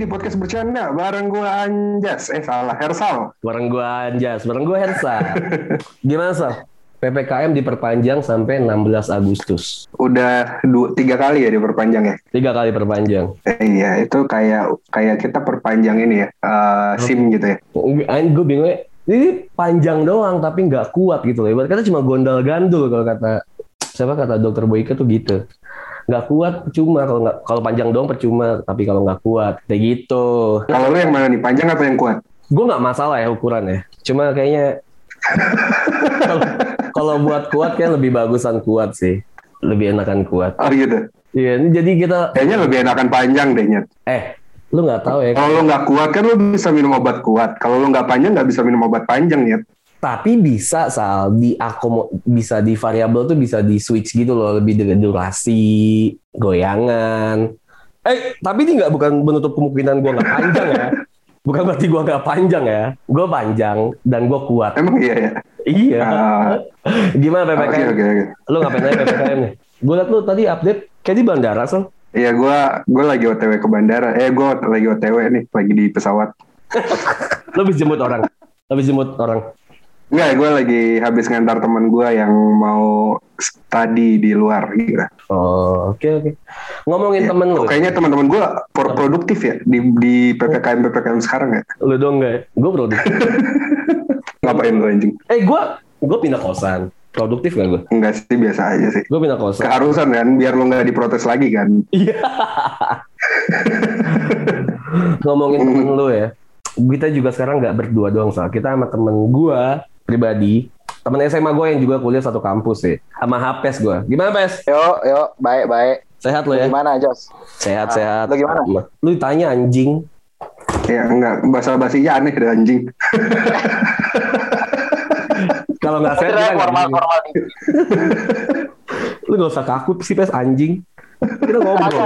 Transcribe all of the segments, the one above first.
Lagi di podcast bercanda bareng gue Anjas. Eh salah, Hersal. Bareng gua Anjas, bareng gua Hersa. Gimana, Sal? PPKM diperpanjang sampai 16 Agustus. Udah dua, tiga kali ya diperpanjang ya. Tiga kali perpanjang. Eh, iya, itu kayak kayak kita perpanjang ini ya, eh, SIM gitu ya. Gue bingung ya, ini panjang doang tapi nggak kuat gitu loh. Ibarat kata cuma gondal gandul kalau kata siapa kata dokter Boyke tuh gitu. Nggak kuat percuma kalau nggak kalau panjang doang percuma tapi kalau nggak kuat kayak gitu. Kalau lu yang mana nih, panjang atau yang kuat? Gue nggak masalah ya ukuran ya. Cuma kayaknya kalau buat kuat kan lebih bagusan kuat sih. Lebih enakan kuat. Oh gitu. Iya, ini jadi kita Kayaknya lebih enakan panjang deh, Nyet. eh lu nggak tahu ya Kalau lu nggak kuat kan lu bisa minum obat kuat. Kalau lu nggak panjang nggak bisa minum obat panjang, Nyet. Tapi bisa sal di akomo bisa di variabel tuh bisa di switch gitu loh lebih dari durasi goyangan. Eh tapi ini nggak bukan menutup kemungkinan gua nggak panjang ya. Bukan berarti gua nggak panjang ya. Gua panjang dan gua kuat. Emang iya ya? iya. Ah, gimana Oke, ppkm oke, oke. lu ngapain aja ppkm nih? Gua liat lu tadi update kayak di bandara sal. Iya, gue gua lagi OTW ke bandara. Eh, gue lagi OTW nih, lagi di pesawat. lu habis jemput orang? Habis jemput orang Enggak, gue lagi habis ngantar teman gue yang mau study di luar gitu. oh oke oke. Ngomongin Ya, temen lu. Kayaknya teman-teman gue pro- produktif ya di di ppkm ppkm sekarang ya. lu dong nggak gue produktif. Ngapain lu anjing? eh gue gue pindah kosan. Produktif gak gue Enggak sih biasa aja sih. gue pindah kosan. Keharusan kan biar lu nggak diprotes lagi kan. iya. Ngomongin temen lu ya. Kita juga sekarang nggak berdua doang soal kita sama temen gue pribadi temen SMA gue yang juga kuliah satu kampus sih sama Hapes gue gimana Pes Yo, yo, baik, baik. sehat lo ya Gimana, Jos? sehat Ah, sehat lu gimana? lu tanya anjing Ya enggak bahasa basinya aneh deh anjing. kalau nggak sehat kita nggak formal, lu gak usah kaku sih Pes anjing kita ngobrol.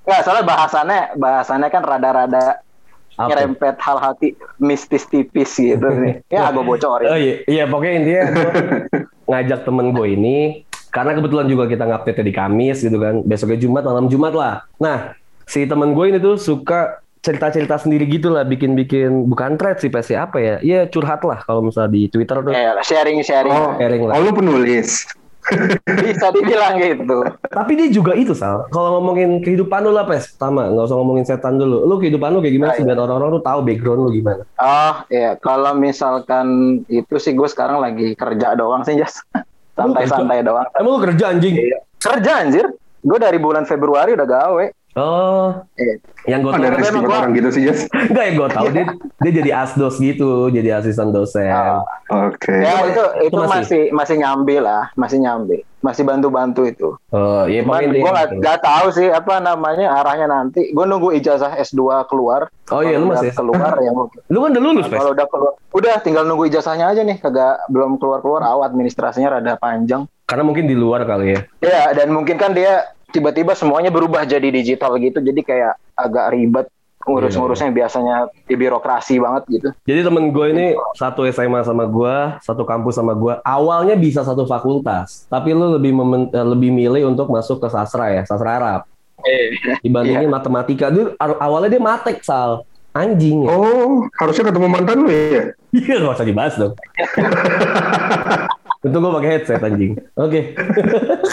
Nggak, soalnya bahasannya, bahasannya kan rada-rada Nyerempet hal-hal ti- mistis tipis gitu nih. Ya, gue bocorin. Oh iya, iya pokoknya intinya ngajak temen gue ini karena kebetulan juga kita ngupdate di Kamis gitu kan, besoknya Jumat malam Jumat lah. Nah si temen gue ini tuh suka cerita-cerita sendiri gitu lah, bikin-bikin bukan thread sih pasti apa ya, iya curhat lah kalau misalnya di Twitter tuh Ya, sharing-sharing. Oh, sharing lah. oh lu penulis. Bisa dibilang gitu. Tapi dia juga itu sal, kalau ngomongin kehidupan lu lah pes, pertama nggak usah ngomongin setan dulu. Lu kehidupan lu kayak gimana sih iya. biar orang-orang tuh tahu background lu gimana? Oh, iya. Kalau misalkan itu sih gue sekarang lagi kerja doang sih, Jas. Santai-santai doang. Emang lu kerja anjing? Iya. Kerja, anjir. Gue dari bulan Februari udah gawe. Oh, Iya. yang gue Oh, tahu ada rezeki emang gua- orang gitu sih, Jas. Enggak yang gue tahu dia dia jadi asdos gitu, jadi asisten dosen. Ah. Oke. Ya itu itu itu masih- masih masih nyambi lah, masih nyambi, masih bantu-bantu itu. Oh, iya Cuman gue nggak gitu. nggak tahu sih apa namanya arahnya nanti. Gue nunggu ijazah S2 keluar. Oh iya, lu masih keluar ya mungkin. Lu kan udah lulus, Pes? Kalau udah keluar, udah tinggal nunggu ijazahnya aja nih. Kagak belum keluar-keluar. Awat administrasinya rada panjang. Karena mungkin di luar kali ya. Ya dan mungkin kan dia tiba-tiba semuanya berubah jadi digital gitu. Jadi kayak agak ribet ngurus-ngurusnya biasanya di birokrasi banget gitu. Jadi temen gue ini satu SMA sama gue, satu kampus sama gue. Awalnya bisa satu fakultas, tapi lu lebih memen- eh, lebih milih untuk masuk ke sastra ya, sastra Arab. Dibandingin matematika. Dulu aw- awalnya dia matek sal, anjing. Ya. Oh, harusnya ketemu mantan lu ya? Iya gak usah dibahas dong. Untung gue pakai headset anjing. Oke.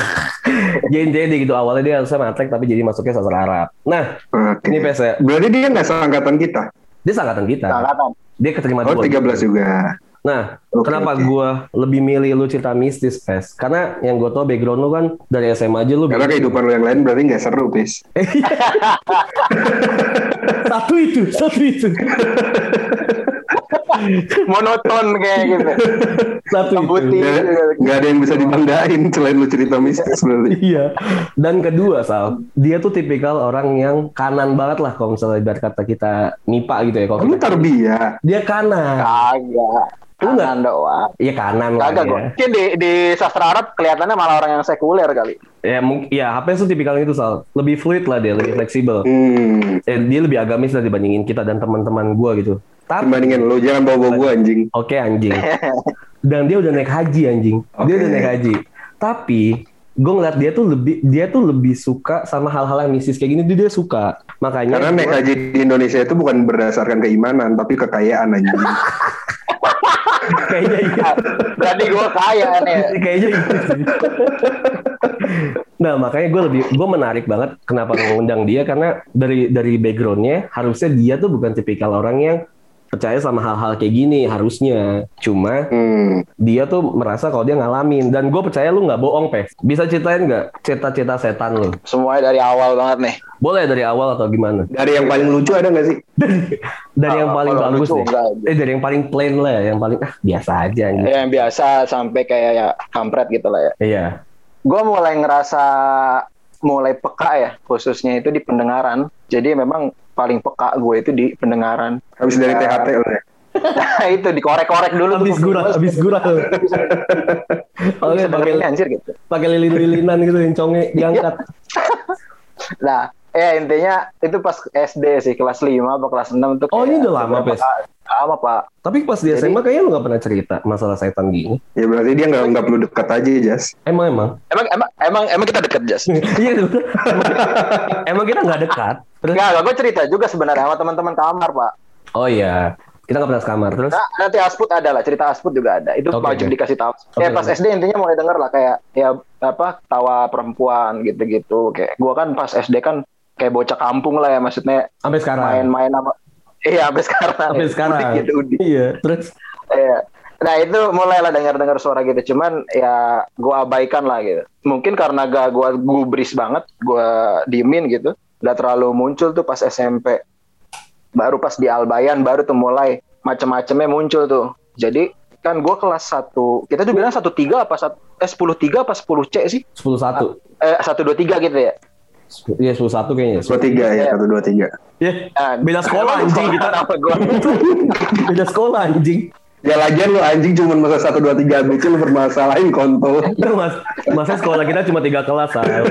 jadi jadi gitu awalnya dia harusnya matek tapi jadi masuknya sastra Arab. Nah, Oke. ini Pes ya. Berarti dia nggak seangkatan kita? Dia sangkatan kita. Angkatan. Dia keterima Oh, dua. 13 juga. Nah, Oke, kenapa oke. gua lebih milih lu cerita mistis, Pes? Karena yang gue tau background lu kan dari SMA aja lu Karena kehidupan lu yang lain berarti nggak seru, Pis. satu itu, satu itu. monoton kayak gitu. Satu itu. Putih. Gak, gak ada yang bisa dibanggain selain lu cerita mistis berarti. Iya. Dan kedua, Sal, dia tuh tipikal orang yang kanan banget lah kalau misalnya ibarat kata kita MIPA gitu ya. Kalau Kamu kita, tarbiyah. dia kanan. Kagak. Lu nggak? Kanan doang. Iya kanan lah Kagak gue. Mungkin di, di sastra Arab kelihatannya malah orang yang sekuler kali. Ya mungkin ya HP tuh tipikal itu Sal. Lebih fluid lah dia, lebih fleksibel. Hmm. Eh, dia lebih agamis lah dibandingin kita dan teman-teman gua gitu. Tapi Dibandingin lu jangan bawa-bawa gua anjing. Oke anjing. Dan dia udah naik haji anjing. Dia Oke. udah naik haji. Tapi gue ngeliat dia tuh lebih dia tuh lebih suka sama hal-hal yang mistis kayak gini dia, dia suka. Makanya Karena naik haji di Indonesia itu bukan berdasarkan keimanan, tapi kekayaan anjing. kayaknya iya. Berarti gue kaya nih. kayaknya sih. nah makanya gue lebih gue menarik banget kenapa mengundang dia karena dari dari backgroundnya harusnya dia tuh bukan tipikal orang yang percaya sama hal-hal kayak gini harusnya cuma Hmm. dia tuh merasa kalau dia ngalamin dan gue percaya lu nggak bohong pes bisa ceritain nggak cerita-cerita setan lu Semuanya dari awal banget nih. boleh dari awal atau gimana Dari yang paling lucu ada nggak sih? dari yang Ah, paling kalau bagus lucu deh enggak. eh dari yang paling plain lah ya, yang paling ah biasa aja gitu. Yang biasa sampai kayak ya kampret gitu lah ya. iya Gue mulai ngerasa mulai peka ya khususnya itu di pendengaran. Jadi memang paling peka gue itu di pendengaran. Habis dari Ya. THT lu ya. Nah, itu dikorek-korek dulu. habis gurah habis gurah Oh, pakai anjir gitu. pakai lilin-lilinan gitu yang conge diangkat. Nah, ya intinya itu pas SD sih kelas 5 atau kelas 6 tuh Oh, ini udah lama, Pes? Lama, Pak. Tapi pas di SMA kayaknya lu gak pernah cerita masalah setan gini. Ya berarti dia nggak nggak perlu dekat aja, Jas. Emang emang. Emang emang emang emang kita deket Jas. Iya betul. emang kita nggak dekat. Terus Enggak, gue cerita juga sebenarnya sama teman-teman kamar, Pak. oh iya, kita nggak pernah sekamar. Terus Nah, nanti Asput ada lah, cerita Asput juga ada. Itu Oke, wajib oke. dikasih tahu. Oke, ya pas oke. SD intinya mulai denger lah kayak ya apa tawa perempuan gitu-gitu. Kayak gua kan pas SD kan kayak bocah kampung lah ya maksudnya sampai sekarang. main-main sama Iya, sampai sekarang. Sampai sekarang. Udik gitu, udik. Iya. Terus Iya. Nah itu mulailah dengar-dengar suara gitu. Cuman ya gua abaikan lah gitu. Mungkin karena gak gua gubris banget, gua diemin gitu. Udah terlalu muncul tuh pas SMP. Baru pas di Albayan baru tuh mulai macam-macamnya muncul tuh. Jadi kan gua kelas 1, kita tuh bilang 13 apa sat- eh 10 3 apa 10 C sih? 10 satu. Eh 1 2 3 gitu ya. Iya 10 satu kayaknya. Dua tiga ya, satu dua tiga. Iya. Nah, Beda sekolah anjing kita. Apa gua? Beda sekolah anjing. Ya lagian lu anjing cuma masa satu dua tiga ABC lu permasalahin kontol. Itu mas, masa sekolah kita cuma tiga kelas Sal.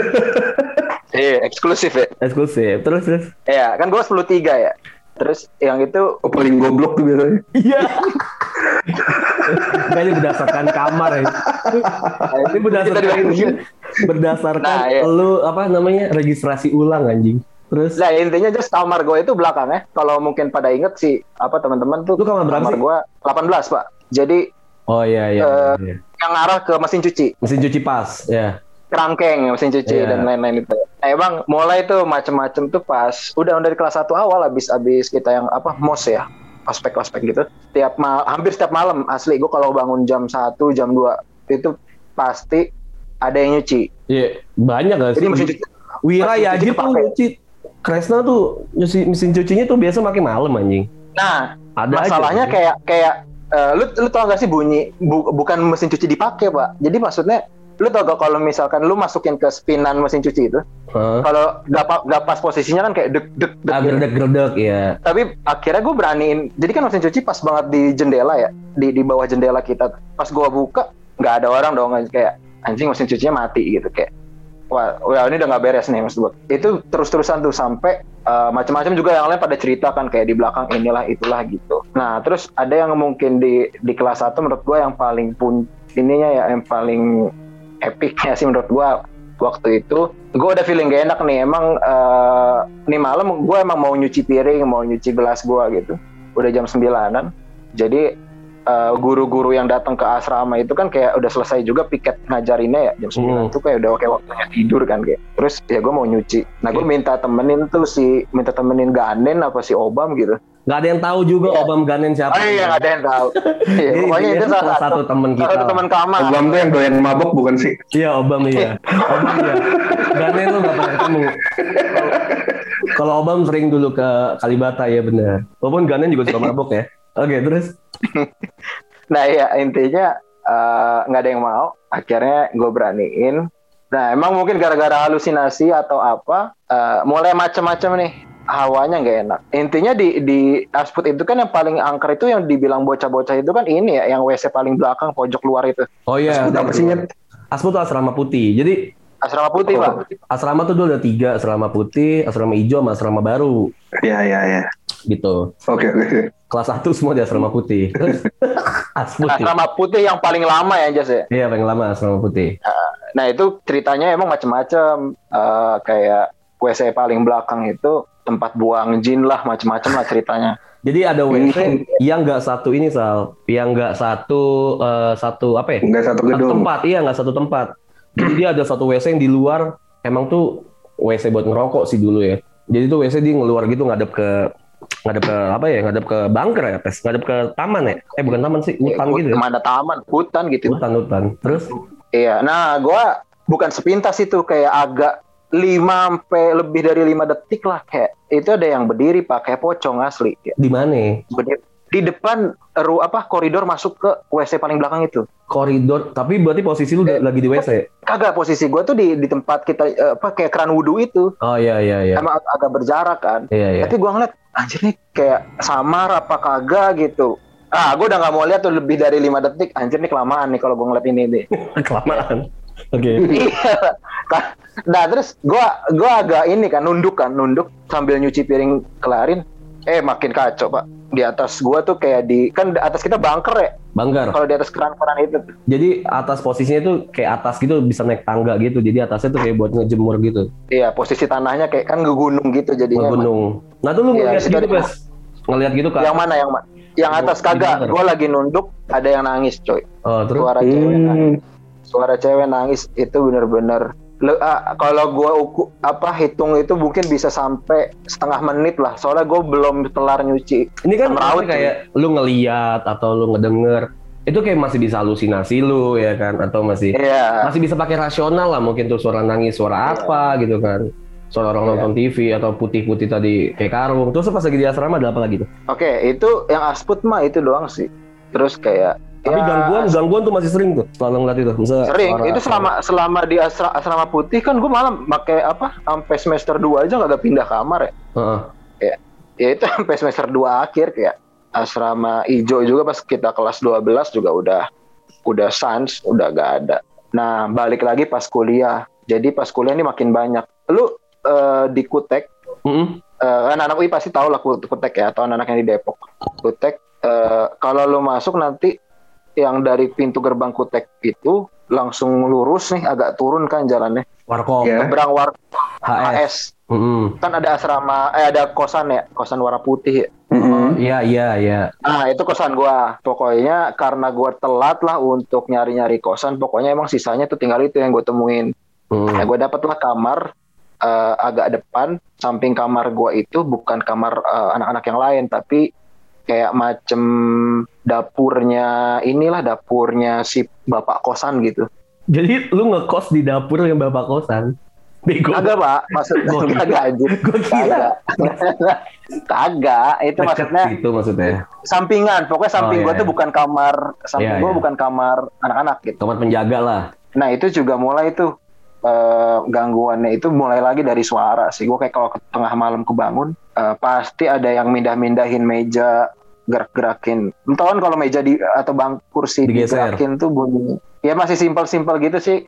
Iya, eksklusif ya. eksklusif. Terus terus. Iya, kan gua 10 3 ya. Terus yang itu Oh, paling goblok tuh biasanya. Iya. Kayaknya berdasarkan kamar ya. Ini berdasarkan berdasarkan Nah, iya. lu apa namanya registrasi ulang anjing. Terus Nah intinya just kamar gue itu belakang ya. Kalau mungkin pada inget sih apa teman-teman tuh Lu kamar berapa sih? gue 18 pak. Jadi oh iya iya. Eh, iya. yang arah ke mesin cuci, Mesin cuci pas, ya. kerangkeng mesin cuci Iya. dan lain-lain itu. Nah, emang mulai tuh macem-macem tuh pas udah dari kelas 1 awal habis habis kita yang apa mos ya ospek-ospek gitu. Tiap mal, hampir setiap malam asli gue kalau bangun jam 1 jam 2 itu pasti ada yang nyuci. Iya, banyak gak sih? Jadi mesin cuci Wira ya cuci aja tuh nyuci. Kresna tuh nyuci mesin cucinya tuh biasa makin malam anjing. Nah, Ada masalahnya aja. kayak kayak eh, lu lu tau gak sih bunyi bu- bukan mesin cuci dipakai pak jadi maksudnya lu tau gak kalau misalkan lu masukin ke spinan mesin cuci itu Heeh. kalau gak, gak pas posisinya kan kayak deg deg deg Ah, gitu. gerdek-gerdek ya. tapi akhirnya gue beraniin jadi kan mesin cuci pas banget di jendela ya di di bawah jendela kita pas gua buka nggak ada orang dong kayak anjing mesin cucinya mati gitu kayak wah, wah ini udah nggak beres nih maksud gua. Itu terus terusan tuh sampai uh, macam-macam juga yang lain pada cerita kan kayak di belakang inilah itulah gitu. Nah terus ada yang mungkin di di kelas 1 menurut gua yang paling pun ininya ya yang paling epicnya sih menurut gua waktu itu gue udah feeling gak enak nih emang eh, nih malam gue emang mau nyuci piring mau nyuci gelas gue gitu. Udah jam sembilanan jadi eh, guru-guru yang datang ke asrama itu kan kayak udah selesai juga piket ngajarinnya ya jam 9 Hmm. tuh kayak udah kayak waktunya tidur kan kayak terus ya gue mau nyuci nah gue minta temenin tuh si minta temenin Ganen apa si Obam gitu Gak ada yang tahu juga Iya. Obam Ganen siapa. oh iya nggak ada yang tahu Iya, Iya, pokoknya itu tuh salah satu satu temen kita satu teman kamar Obam tuh yang doyan mabok bukan sih? Iya Obam iya. Obam iya. Ganen lu gak pernah ketemu. Kalau- Kalau Obam sering dulu ke Kalibata ya benar. Walaupun Ganen juga suka mabok ya. Oke, terus Nah ya intinya eh, nggak ada yang mau. Akhirnya gue beraniin. Nah emang mungkin gara-gara halusinasi atau apa, eh, mulai macam-macam nih hawanya nggak enak. Intinya di di Asput itu kan yang paling angker itu yang dibilang bocah-bocah itu kan ini ya, yang WC paling belakang pojok luar itu. Oh iya, Udah apa sih Nyet? Aspu tuh asrama putih. Jadi Asrama putih Oh. pak. asrama tuh dulu ada tiga, asrama putih, asrama hijau, sama asrama baru Iya iya iya. Gitu. Oke oke. Kelas satu semua di asrama putih. Ya. Asrama putih yang paling lama ya Jas ya. Iya, paling lama asrama putih. Nah itu ceritanya emang macem-macem Eh, kayak WC paling belakang itu tempat buang jin lah macem-macem lah ceritanya. Jadi ada WC yang nggak satu ini Sal, yang nggak satu eh, satu apa ya? Enggak satu Satu gedung. tempat, iya nggak satu tempat. Jadi dia ada satu WC yang di luar, emang tuh WC buat ngerokok sih dulu ya. Jadi tuh WC di ngeluar gitu ngadep ke ngadep ke apa ya? Ngadep ke bunker ya, Pes. Ngadep ke taman ya? Eh bukan taman sih, hutan gitu ya. Mana taman, hutan gitu. Hutan hutan. Terus Iya, nah gua bukan sepintas itu kayak agak 5 sampai lebih dari lima detik lah kayak itu ada yang berdiri pakai pocong asli di mana? berdiri di depan ru apa koridor masuk ke WC paling belakang itu. Koridor. Tapi berarti posisi lu udah lagi di WC. Kagak posisi gua tuh di di tempat kita eh, apa kayak keran wudhu itu. Oh iya iya iya. Emang ag- agak berjarak kan. Iya iya. Tapi gua ngeliat anjir nih kayak samar apa kagak gitu. Ah, gua udah nggak mau lihat tuh lebih dari lima detik. Anjir nih kelamaan nih kalau gua ngeliat ini nih. Kelamaan. Oke. Iya. Ka- nah terus gua gua agak ini kan nunduk kan nunduk sambil nyuci piring kelarin. Eh makin kacau pak. Di atas gua tuh kayak di kan di atas kita bunker ya. Banggar. Kalau di atas keran-keran itu. Jadi atas posisinya tuh kayak atas gitu bisa naik tangga gitu. Jadi atasnya tuh kayak buat ngejemur gitu. Iya posisi tanahnya kayak kan gunung gitu jadinya. gunung. Nah tuh lu Iya, ngeliat situ gitu Bes. Ngeliat gitu kan. Yang mana yang mana? Yang atas kagak. bunker. Gua lagi nunduk ada yang nangis coy. Oh terus. Suara cewek nangis. Hmm. Suara cewek nangis itu bener-bener Ah, kalau uku, apa hitung itu mungkin bisa sampai setengah menit lah. Soalnya gue belum kelar nyuci. Ini kan maksudnya kayak lu ngeliat atau lu ngedenger itu kayak masih bisa halusinasi lu ya kan? Atau masih iya. masih bisa pakai rasional lah mungkin tuh suara nangis suara apa gitu kan? Suara orang Iya. nonton TV atau putih-putih tadi kayak karung. Terus pas lagi di asrama ada apa lagi tuh? Oke, itu yang asput mah itu doang sih. Terus kayak tapi ya, gangguan gangguan tuh masih sering tuh selalu ngeliat itu Misalnya sering. suara- Itu selama selama di asra- asrama putih kan gue malam pakai apa? Sampai semester 2 aja kagak pindah kamar ya. Heeh. Ya itu sampai semester 2 akhir kayak asrama hijau juga pas kita kelas 12 juga udah udah sans, udah gak ada. Nah, balik lagi pas kuliah. Jadi pas kuliah ini makin banyak. Lu eh, di Kutek Mm-mm. eh, anak-anak UI pasti tahu lah Kut- Kutek ya atau anak-anak yang di Depok. Kutek eh, kalau lu masuk nanti yang dari pintu gerbang Kutek itu langsung lurus nih agak turun kan jalannya. warkop Ya. Seberang war HS HS Mm-mm. kan ada asrama eh ada kosan ya, kosan warna putih. ya. Iya iya iya Nah, itu kosan gua. Pokoknya karena gua telat lah untuk nyari-nyari kosan, pokoknya emang sisanya tuh tinggal itu yang gue temuin. Mm. Nah, gue dapatlah kamar eh, agak depan, samping kamar gua itu bukan kamar eh, anak-anak yang lain, tapi kayak macem dapurnya inilah dapurnya si bapak kosan gitu. jadi lu ngekos di dapur yang bapak kosan bego Kagak pak, maksudnya gitu. kagak anjir. Kira. Kagak. Kagak, itu Deket maksudnya situ maksudnya sampingan. Pokoknya samping Oh, gua iya, tuh iya. bukan kamar, samping Iya, gua iya. bukan kamar anak-anak gitu. kamar penjaga lah Nah itu juga mulai tuh eh, gangguannya itu mulai lagi dari suara sih. Gue kayak kalau tengah malam kebangun eh, pasti ada yang mindah-mindahin meja gerak-gerakin. Entah kan kalau meja di atau bang kursi Digeser. digerakin tuh bunyi. Ya masih simpel-simpel gitu sih.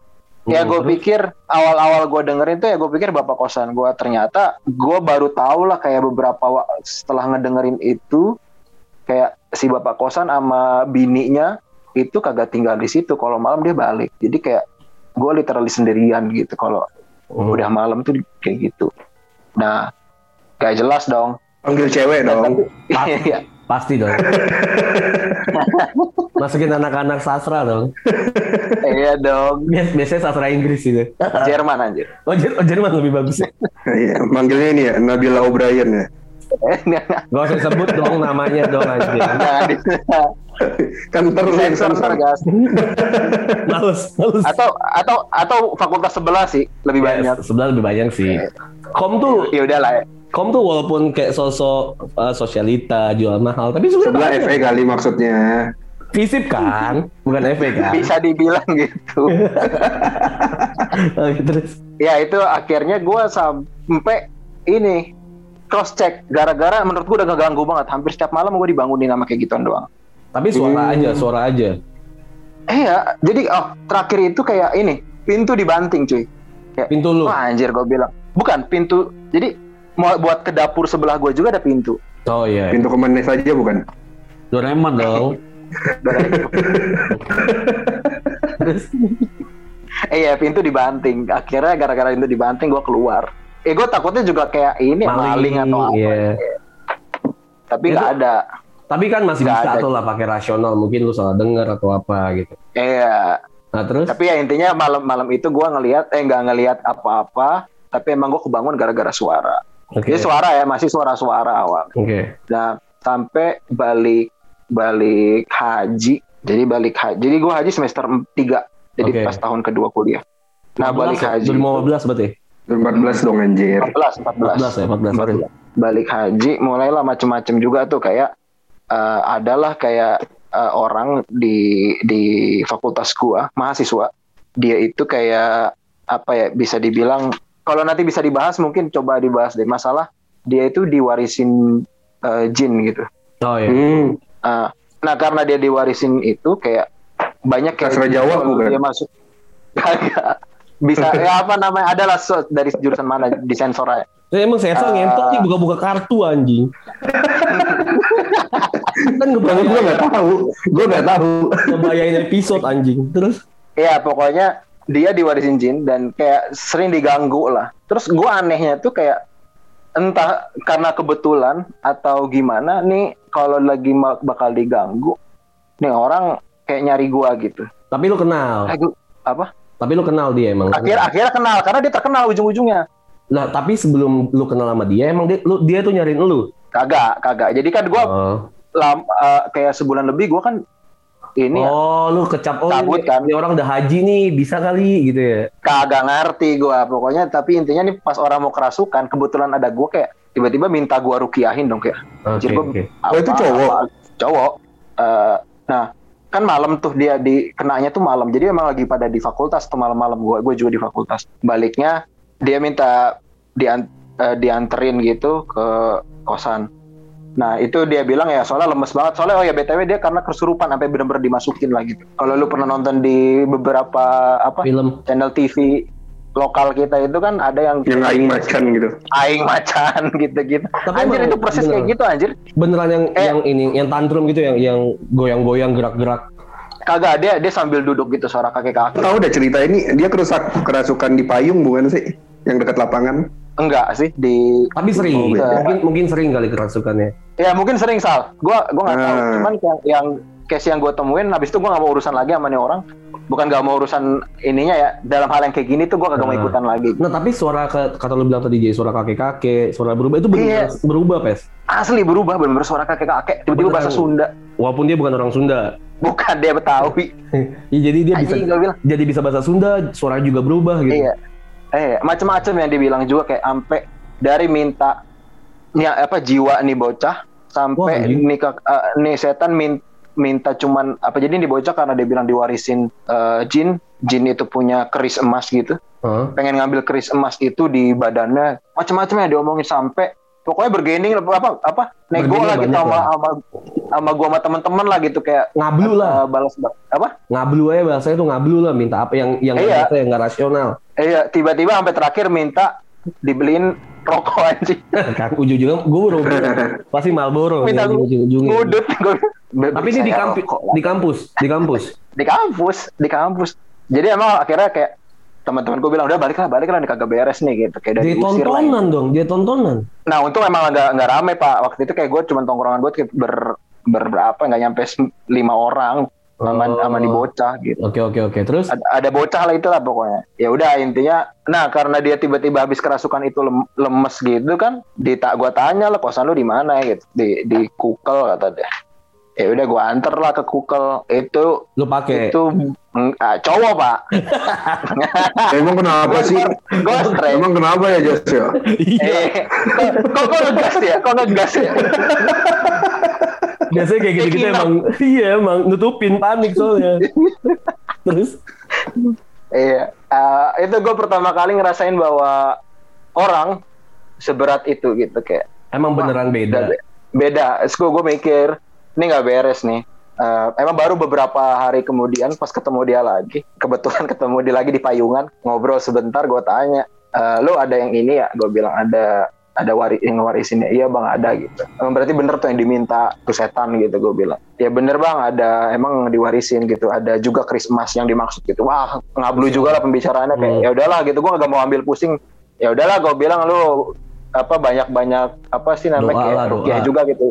Ya Hmm, gue pikir awal-awal gue dengerin tuh ya gue pikir bapak kosan gue ternyata gue baru tahu lah kayak beberapa setelah ngedengerin itu kayak si bapak kosan sama bininya itu kagak tinggal di situ kalau malam dia balik jadi kayak gue literally sendirian gitu kalau Hmm. udah malam tuh kayak gitu nah gak jelas dong Panggil cewek dong. Iya. Pasti dong. Masukin anak-anak sastra dong. iya dong Bias- Biasanya sastra Inggris itu. Jerman anjir Oh, Jer- oh, Jerman lebih bagus. Iya, manggilnya ini ya Nabila O'Brien ya. Gak usah sebut dong namanya dong di Kan sensor gas Males, males. atau atau atau fakultas sebelah sih lebih banyak Ya, sebelah lebih banyak sih. Kom tuh ya udahlah ya. Kom tuh walaupun kayak sosok uh, sosialita jual mahal, tapi Sebelah sebenarnya FA kali maksudnya. visip kan, bukan efek kan. bisa dibilang gitu Oke, Terus ya itu akhirnya gue sampai ini cross check gara-gara menurut gue udah ngeganggu banget hampir setiap malam gue dibangunin sama kayak gituan doang tapi suara Hmm. aja, suara aja. eh ya jadi oh terakhir itu kayak ini pintu dibanting cuy Pintu lu. wah anjir gue bilang bukan pintu jadi buat ke dapur sebelah gue juga ada pintu Oh iya. Pintu ke mana saja bukan? Doraemon dong. Terus eh ya pintu dibanting akhirnya gara-gara pintu dibanting gue keluar eh gue takutnya juga kayak ini ya, maling, atau apa iya. tapi nggak ada Tapi kan masih Nggak bisa ada. tuh lah pakai rasional. Mungkin lu salah dengar atau apa gitu. Iya, Nah terus? tapi ya intinya malam-malam itu gua ngelihat eh nggak ngelihat apa-apa, tapi emang gua kebangun gara-gara suara. Oke. Jadi suara ya masih suara-suara awal. Oke. Nah sampai balik balik haji, jadi balik haji. Jadi gua haji semester 3 jadi Oke. pas tahun kedua kuliah. Nah balik 14 ya? haji 2015 berarti? 14 dong anjir. 14 14 14 ya, 14 sorry. balik haji mulailah macem-macem juga tuh kayak eh, adalah kayak eh, orang di di fakultas gua mahasiswa dia itu kayak apa ya bisa dibilang kalau nanti bisa dibahas mungkin coba dibahas deh masalah dia itu diwarisin eh, jin gitu Oh iya. Hmm. Eh, nah karena dia diwarisin itu kayak banyak kayak Sastra Jawa kalau bukan? dia masuk bisa ya apa namanya adalah so- dari jurusan mana di sensor aja Terus emang saya Ah. ngentot nih buka-buka kartu anjing. kan gue ngebayangin, nggak tahu, gue nggak tahu. ngebayangin episode anjing. Terus Iya pokoknya dia diwarisin jin dan kayak sering diganggu lah. Terus gua anehnya tuh kayak entah karena kebetulan atau gimana nih kalau lagi bakal diganggu nih orang kayak nyari gua gitu. tapi lu kenal. Aduh, apa? Tapi lu kenal dia emang. Akhir akhirnya kenal karena dia terkenal ujung-ujungnya. Nah, tapi sebelum lu kenal sama dia emang dia lu dia tuh nyariin lu. Kagak, kagak. Jadi kan gua Oh. lam- eh, kayak sebulan lebih gua kan ini ya, oh, lu kecap oh Cabut ini, kan. ini orang udah haji nih, bisa kali gitu ya. kagak ngerti gua pokoknya tapi intinya nih pas orang mau kerasukan kebetulan ada gua kayak tiba-tiba minta gua rukiahin dong kayak Oke, Anjir, gua- oke. Oh, itu cowok? apa- cowok. Eh, nah, kan malam tuh dia di kenanya tuh malam. Jadi emang lagi pada di fakultas tuh malam-malam gua gue juga di fakultas. Baliknya dia minta dian, eh, dianterin gitu ke kosan. Nah, itu dia bilang ya soalnya lemes banget. Soalnya oh ya BTW dia karena kesurupan sampai bener-bener dimasukin lah gitu. Kalau lu pernah nonton di beberapa apa Film. channel TV lokal kita itu kan ada yang Yang aing macan gitu. aing macan gitu-gitu. Tapi Anjir itu proses bener. kayak gitu anjir. Beneran yang Eh. yang ini yang tantrum gitu yang yang goyang-goyang gerak-gerak. Kagak dia dia sambil duduk gitu suara kakek-kakek. Tahu udah cerita ini dia kerusak kerasukan di payung bukan sih? Yang dekat lapangan. Enggak sih di Tapi sering, Oh, beda. mungkin mungkin sering kali kerasukannya. ya mungkin sering sal. Gua gua nggak tahu. Hmm. Cuman yang yang case yang gue temuin habis itu gua nggak mau urusan lagi sama nih orang. Bukan nggak mau urusan ininya ya. Dalam hal yang kayak gini tuh gua kagak mau Hmm. ikutan lagi. Nah, tapi suara ke, kata lu bilang tadi jadi suara kakek-kakek, suara berubah itu benar Iya. berubah, Pes. Asli berubah bener-bener suara kakek-kakek. Tiba-tiba bahasa. Sunda. Walaupun dia bukan orang Sunda. Bukan dia Betawi. Ya, jadi dia bisa gua bilang. jadi bisa bahasa Sunda, suara juga berubah gitu. Iya. Eh, macam-macam yang dibilang juga kayak ampe dari minta ya apa jiwa nih bocah sampai anjing. nih kak- eh, nih setan min- minta cuman apa jadi nih bocah karena dia bilang diwarisin eh, jin, jin itu punya keris emas gitu. Hah? Pengen ngambil keris emas itu di badannya. Macam-macam yang diomongin sampai pokoknya bergening apa apa nego lah gitu sama sama sama gua sama temen-temen lah gitu kayak Ngablu lah. eh, balas apa Ngablu aja bahasanya tuh ngablu lah minta apa yang yang Iya. nggak yang nggak rasional. Iya, tiba-tiba sampai terakhir minta dibeliin rokok anjing. kan ujung-ujungnya gue baru pasti Marlboro Minta nih, ujung-ujungnya. Ngudut gue. Tapi ini di kampus, di kampus, di kampus. di kampus, di kampus. Jadi emang akhirnya kayak teman-teman gue bilang udah balik lah, balik lah, nih kagak beres nih gitu. Kayak dari Dia usir lah. tontonan dong, dia tontonan. Nah untung emang nggak nggak rame pak. Waktu itu kayak gue cuma tongkrongan gue kayak ber berberapa nggak nyampe lima orang sama, Oh. sama di bocah gitu. Oke oke oke. Terus Ada, ada bocah lah itulah pokoknya. Ya udah intinya, nah karena dia tiba-tiba habis kerasukan itu lem- lemes gitu kan, di tak gua tanya lah kosan lu di mana gitu, di di kukel kata dia. Ya udah gue anter lah ke kukel itu Lu pakai. itu ah, cowok pak Emang kenapa sih? gue stres Emang kenapa ya Jos ya? Iya. eh, kok kok ngegas ya kok ngegas ya Biasanya kayak gitu-gitu emang iya emang nutupin panik soalnya. Terus Iya, eh, itu gue pertama kali ngerasain bahwa orang seberat itu gitu kayak emang beneran beda. Beda. Gue gue mikir ini nggak beres nih. Eh, emang baru beberapa hari kemudian pas ketemu dia lagi, kebetulan ketemu dia lagi di payungan ngobrol sebentar. Gue tanya, "Eh, lu ada yang ini ya? Gue bilang ada ada wari yang warisinnya iya bang ada gitu emang berarti bener tuh yang diminta tuh setan gitu gue bilang ya bener bang ada emang diwarisin gitu ada juga keris emas yang dimaksud gitu wah ngablu juga lah pembicaraannya kayak Hmm. ya udahlah gitu gue gak mau ambil pusing ya udahlah gue bilang lu apa banyak banyak apa sih namanya Doa kayak doa. juga gitu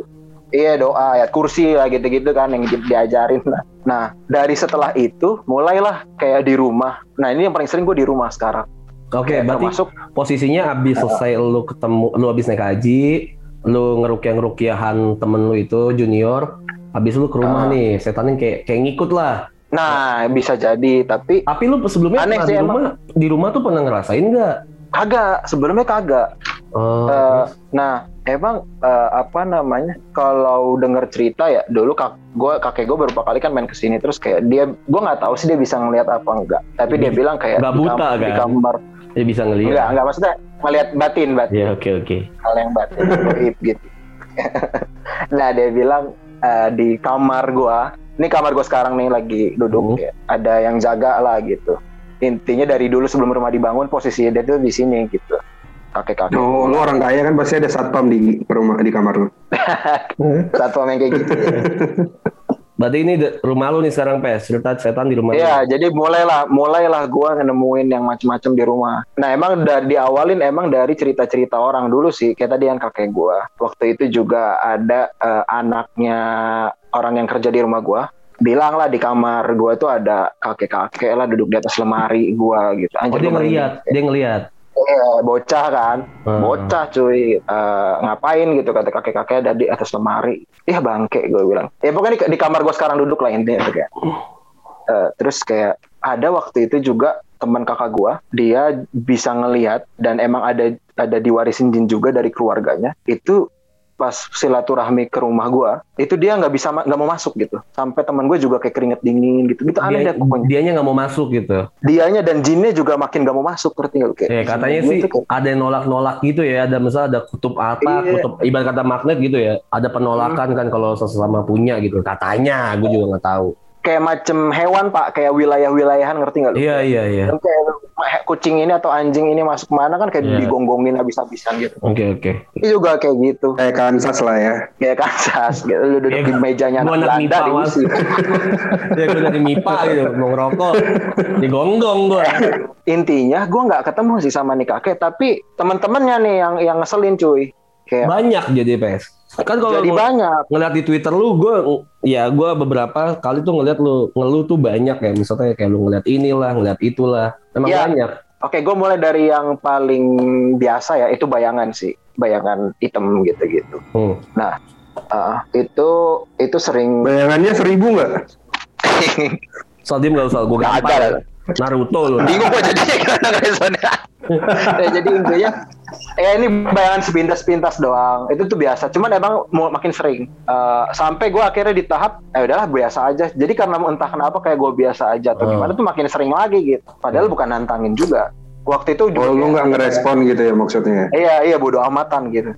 iya doa ayat kursi lah gitu-gitu kan yang di- diajarin lah nah dari setelah itu mulailah kayak di rumah nah ini yang paling sering gue di rumah sekarang Oke, Kayak berarti termasuk posisinya abis selesai lu ketemu lu abis naik haji, lu ngerukiah ngerukiahan temen lu itu junior, habis lu ke rumah Ah. nih, setannya kayak kayak ngikut lah. nah bisa jadi tapi Tapi lu sebelumnya Aneh sih di emang. rumah di rumah tuh pernah ngerasain nggak? kagak sebelumnya kagak Oh, Eh, nah emang eh, apa namanya kalau denger cerita ya dulu kak gue kakek gue beberapa kali kan main ke sini terus kayak dia gue nggak tahu sih dia bisa ngelihat apa enggak tapi dia bilang kayak nggak di buta, di kan? kamar dia bisa ngeliat. enggak enggak maksudnya ngelihat batin batin Ya oke oke. hal yang batin goib gitu nah dia bilang eh, di kamar gua ini kamar gua sekarang nih lagi duduk Hmm. ya ada yang jaga lah gitu intinya dari dulu sebelum rumah dibangun posisi dia tuh di sini gitu kakek kakek Oh, lu orang kaya kan pasti ada satpam di rumah di kamar lu. satu yang kayak gitu ya. Berarti ini rumah lu nih sekarang pes, cerita setan di rumah Iya, lu. jadi mulailah mulailah gua nemuin yang macam-macam di rumah. Nah, emang dari diawalin emang dari cerita-cerita orang dulu sih. Kayak tadi yang kakek gua. Waktu itu juga ada eh, anaknya orang yang kerja di rumah gua. Bilang lah di kamar gua tuh ada kakek-kakek lah duduk di atas lemari gua gitu. Oh Anjir, dia gua ngeliat, merinding. dia ngeliat. Iya, bocah kan. Hmm. Bocah cuy, Eh, ngapain gitu kata kakek-kakek ada di atas lemari. Iya bangke gue bilang. Ya pokoknya di, di kamar gue sekarang duduk lah intinya tuh kayak. Eh, terus kayak ada waktu itu juga teman kakak gue, dia bisa ngelihat dan emang ada ada diwarisin jin juga dari keluarganya. Itu pas silaturahmi ke rumah gue, itu dia nggak bisa ma- nggak mau masuk gitu. Sampai teman gue juga kayak keringet dingin gitu. Gitu aneh Dia, deh pokoknya. dianya nggak mau masuk gitu. Dianya dan jinnya juga makin nggak mau masuk ngerti nggak lu? kayak. Ya katanya sih kayak- ada yang nolak-nolak gitu ya. Ada misalnya ada kutub apa, Iya. kutub ibarat kata magnet gitu ya. Ada penolakan kan kalau sesama punya gitu. Katanya, gue juga nggak tahu. Kayak macem hewan pak kayak wilayah-wilayahan ngerti nggak lu? Iya iya iya. Kayak kucing ini atau anjing ini masuk mana kan kayak Iya. digonggongin habis-habisan gitu. Oke oke. Itu juga kayak gitu. Kayak Kansas lah ya. Kayak Kansas gitu. Lu duduk Iya, di mejanya anak Belanda MIPA, diusir. ya gue dari MIPA gitu, mau ngerokok, digonggong gue. Intinya gue nggak ketemu sih sama nih kakek, tapi teman-temannya nih yang yang ngeselin cuy. Kayak Banyak jadi PS. Kan kalau jadi banyak. ngeliat di Twitter lu, gue ya gue beberapa kali tuh ngeliat lu ngeluh tuh banyak ya. Misalnya kayak lu ngeliat inilah, ngeliat itulah. Emang Iya. banyak. Oke, gue mulai dari yang paling biasa ya, itu bayangan sih, bayangan hitam gitu-gitu. Hmm. Nah, ah, itu itu sering Bayangannya seribu nggak? Soal dia nggak usah gue Nggak gampang. ada. Naruto lu. bingung gue jadi gimana responnya ya, jadi intinya ya ini bayangan sepintas-pintas doang itu tuh biasa cuman emang mau makin sering Eh, sampai gue akhirnya di tahap ya udahlah biasa aja jadi karena entah kenapa kayak gue biasa aja atau Hmm. gimana tuh makin sering lagi gitu padahal bukan nantangin juga waktu itu Oh, lu nggak ngerespon gitu ya maksudnya? Iya iya bodo amatan gitu.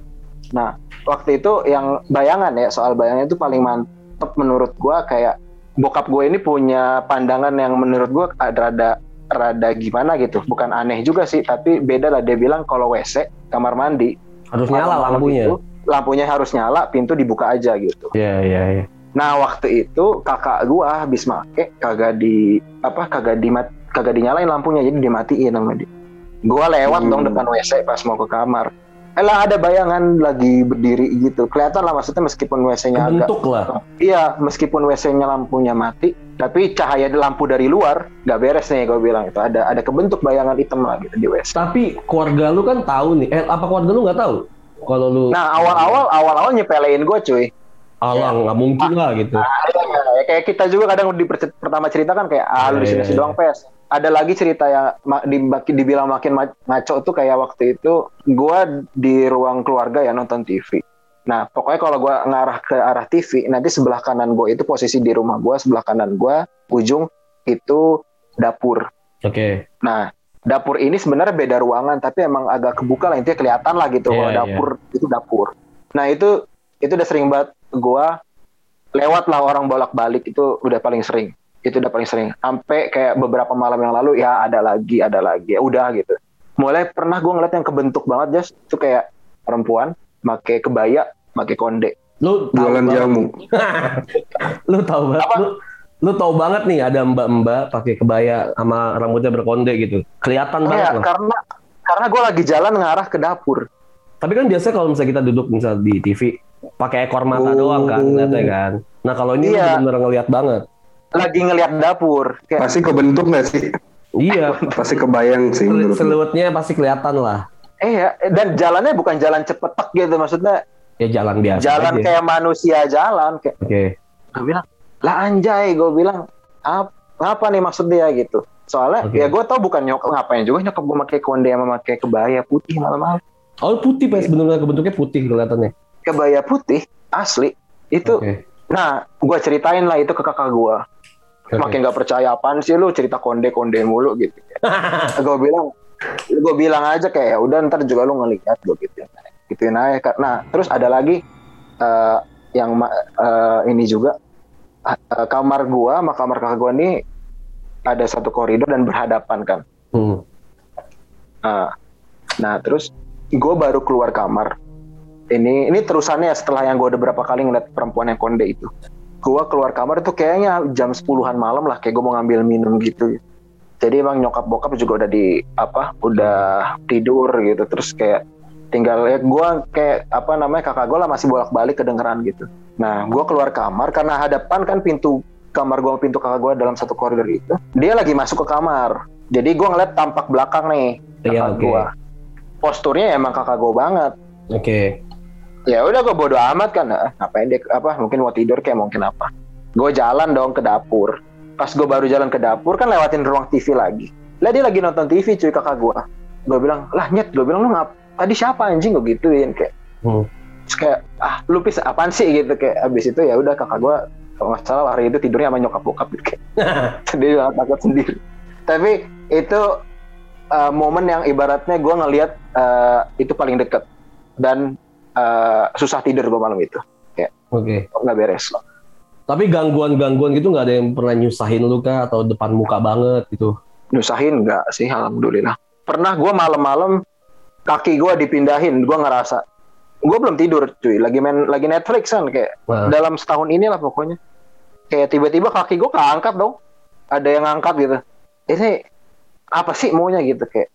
Nah waktu itu yang bayangan ya soal bayangan itu paling mantep menurut gua kayak bokap gue ini punya pandangan yang menurut gua ada rada rada gimana gitu. Bukan aneh juga sih tapi beda lah dia bilang kalau WC kamar mandi Harus nyala lampunya. itu, lampunya harus nyala pintu dibuka aja gitu. Iya iya iya. Nah waktu itu kakak gua habis make kagak di apa kagak di kagak dinyalain lampunya jadi dimatiin sama dia. Gua lewat Hmm. dong depan WC pas mau ke kamar. Elah ada bayangan lagi berdiri gitu. Kelihatan lah maksudnya meskipun WC-nya agak lah. Iya, meskipun WC-nya lampunya mati, tapi cahaya lampu dari luar nggak beres nih gue bilang itu ada ada kebentuk bayangan hitam lah gitu di WC. Tapi keluarga lu kan tahu nih. Eh apa keluarga lu nggak tahu? Kalau lu Nah awal-awal awal-awal nyepelein gue cuy. alah nggak mungkin lah gitu Ya, kayak kita juga kadang di per- pertama cerita kan kayak ah lu Iya, di sini iya, doang pes. Ada lagi cerita yang dibilang makin ma- ngaco tuh kayak waktu itu gua di ruang keluarga ya nonton TV. Nah, pokoknya kalau gua ngarah ke arah TV, nanti sebelah kanan gua itu posisi di rumah gua, sebelah kanan gua ujung itu dapur. oke Nah, dapur ini sebenarnya beda ruangan, tapi emang agak kebuka lah intinya kelihatan lah gitu Iya, kalau iya. dapur itu dapur. Nah itu itu udah sering banget gua lewat lah orang bolak-balik itu udah paling sering. Itu udah paling sering. Sampai kayak beberapa malam yang lalu ya ada lagi, ada lagi, ya udah gitu. Mulai pernah gua ngeliat yang kebentuk banget Jas, itu kayak perempuan pakai kebaya, pakai konde. lu tahu Jualan banget- jamu. lu tahu banget Apa? lu lu tahu banget nih ada mbak-mbak pakai kebaya sama rambutnya berkonde gitu kelihatan banget Iya, loh karena karena gua lagi jalan ngarah ke dapur. tapi kan biasanya kalau misalnya kita duduk misal di TV pakai ekor mata Oh. doang kan ngeliatnya kan nah kalau ini Iya. bener ngeliat banget Lagi ngeliat dapur. Kayak Pasti kebentuk nggak sih? iya Pasti kebayang sih. selutnya pasti kelihatan lah Iya, dan jalannya bukan jalan cepetek gitu, maksudnya ya jalan biasa jalan aja. kayak manusia jalan kayak oke gue bilang lah anjay gue bilang apa ngapa nih maksud dia gitu soalnya Oke. ya gue tau bukan nyokap ngapain juga nyokap gue pakai konde sama pakai kebaya putih malam-malam oh putih pas bener bentuknya putih kelihatannya kebaya putih asli itu oke nah gue ceritain lah itu ke kakak gue Oke. Makin gak percaya apaan sih lu cerita konde konde mulu gitu gue bilang gue bilang aja kayak "Ya udah ntar juga lu ngeliat gue gitu gituin aja karena terus ada lagi eh, yang eh, ini juga eh, kamar gua sama kamar kakak gua ini ada satu koridor dan berhadapan kan Hmm. Nah, nah terus gue baru keluar kamar. Ini ini terusannya setelah yang gue udah berapa kali ngeliat perempuan yang konde itu. Gue keluar kamar itu kayaknya jam 10-an malam lah, kayak gue mau ngambil minum gitu. Jadi emang nyokap bokap juga udah di apa, udah tidur gitu. Terus kayak tinggal ya gue kayak apa namanya kakak gue lah masih bolak-balik kedengeran gitu. Nah gue keluar kamar karena hadapan kan pintu kamar gue pintu kakak gue dalam satu koridor itu. Dia lagi masuk ke kamar. Jadi gue ngeliat tampak belakang nih kakak Iya, oke. gua. Posturnya emang kakak gue banget. oke Ya udah gue bodo amat kan, ah, ngapain dia apa? Mungkin mau tidur kayak mungkin apa? Gue jalan dong ke dapur. Pas gue baru jalan ke dapur kan lewatin ruang TV lagi. Lah dia lagi nonton TV cuy kakak gue. Gue bilang lah nyet, gue bilang lu ngap? Tadi siapa anjing gue gituin kayak. Hmm. Terus kayak ah lu pis apaan sih gitu kayak abis itu ya udah kakak gue kalau nggak salah hari itu tidurnya sama nyokap bokap gitu kayak dia bilang takut sendiri tapi itu uh, momen yang ibaratnya gue ngelihat uh, itu paling deket dan uh, susah tidur gue malam itu. Oke. nggak beres. Loh tapi gangguan-gangguan gitu nggak ada yang pernah nyusahin lu kah? Atau depan muka banget gitu? Nyusahin nggak sih alhamdulillah. Pernah gue malam-malam kaki gue dipindahin gue ngerasa gue belum tidur cuy. Lagi main lagi Netflix kan kayak Wah. dalam setahun inilah pokoknya. Kayak tiba-tiba kaki gue keangkat dong. Ada yang ngangkat gitu. Ini apa sih maunya gitu kayak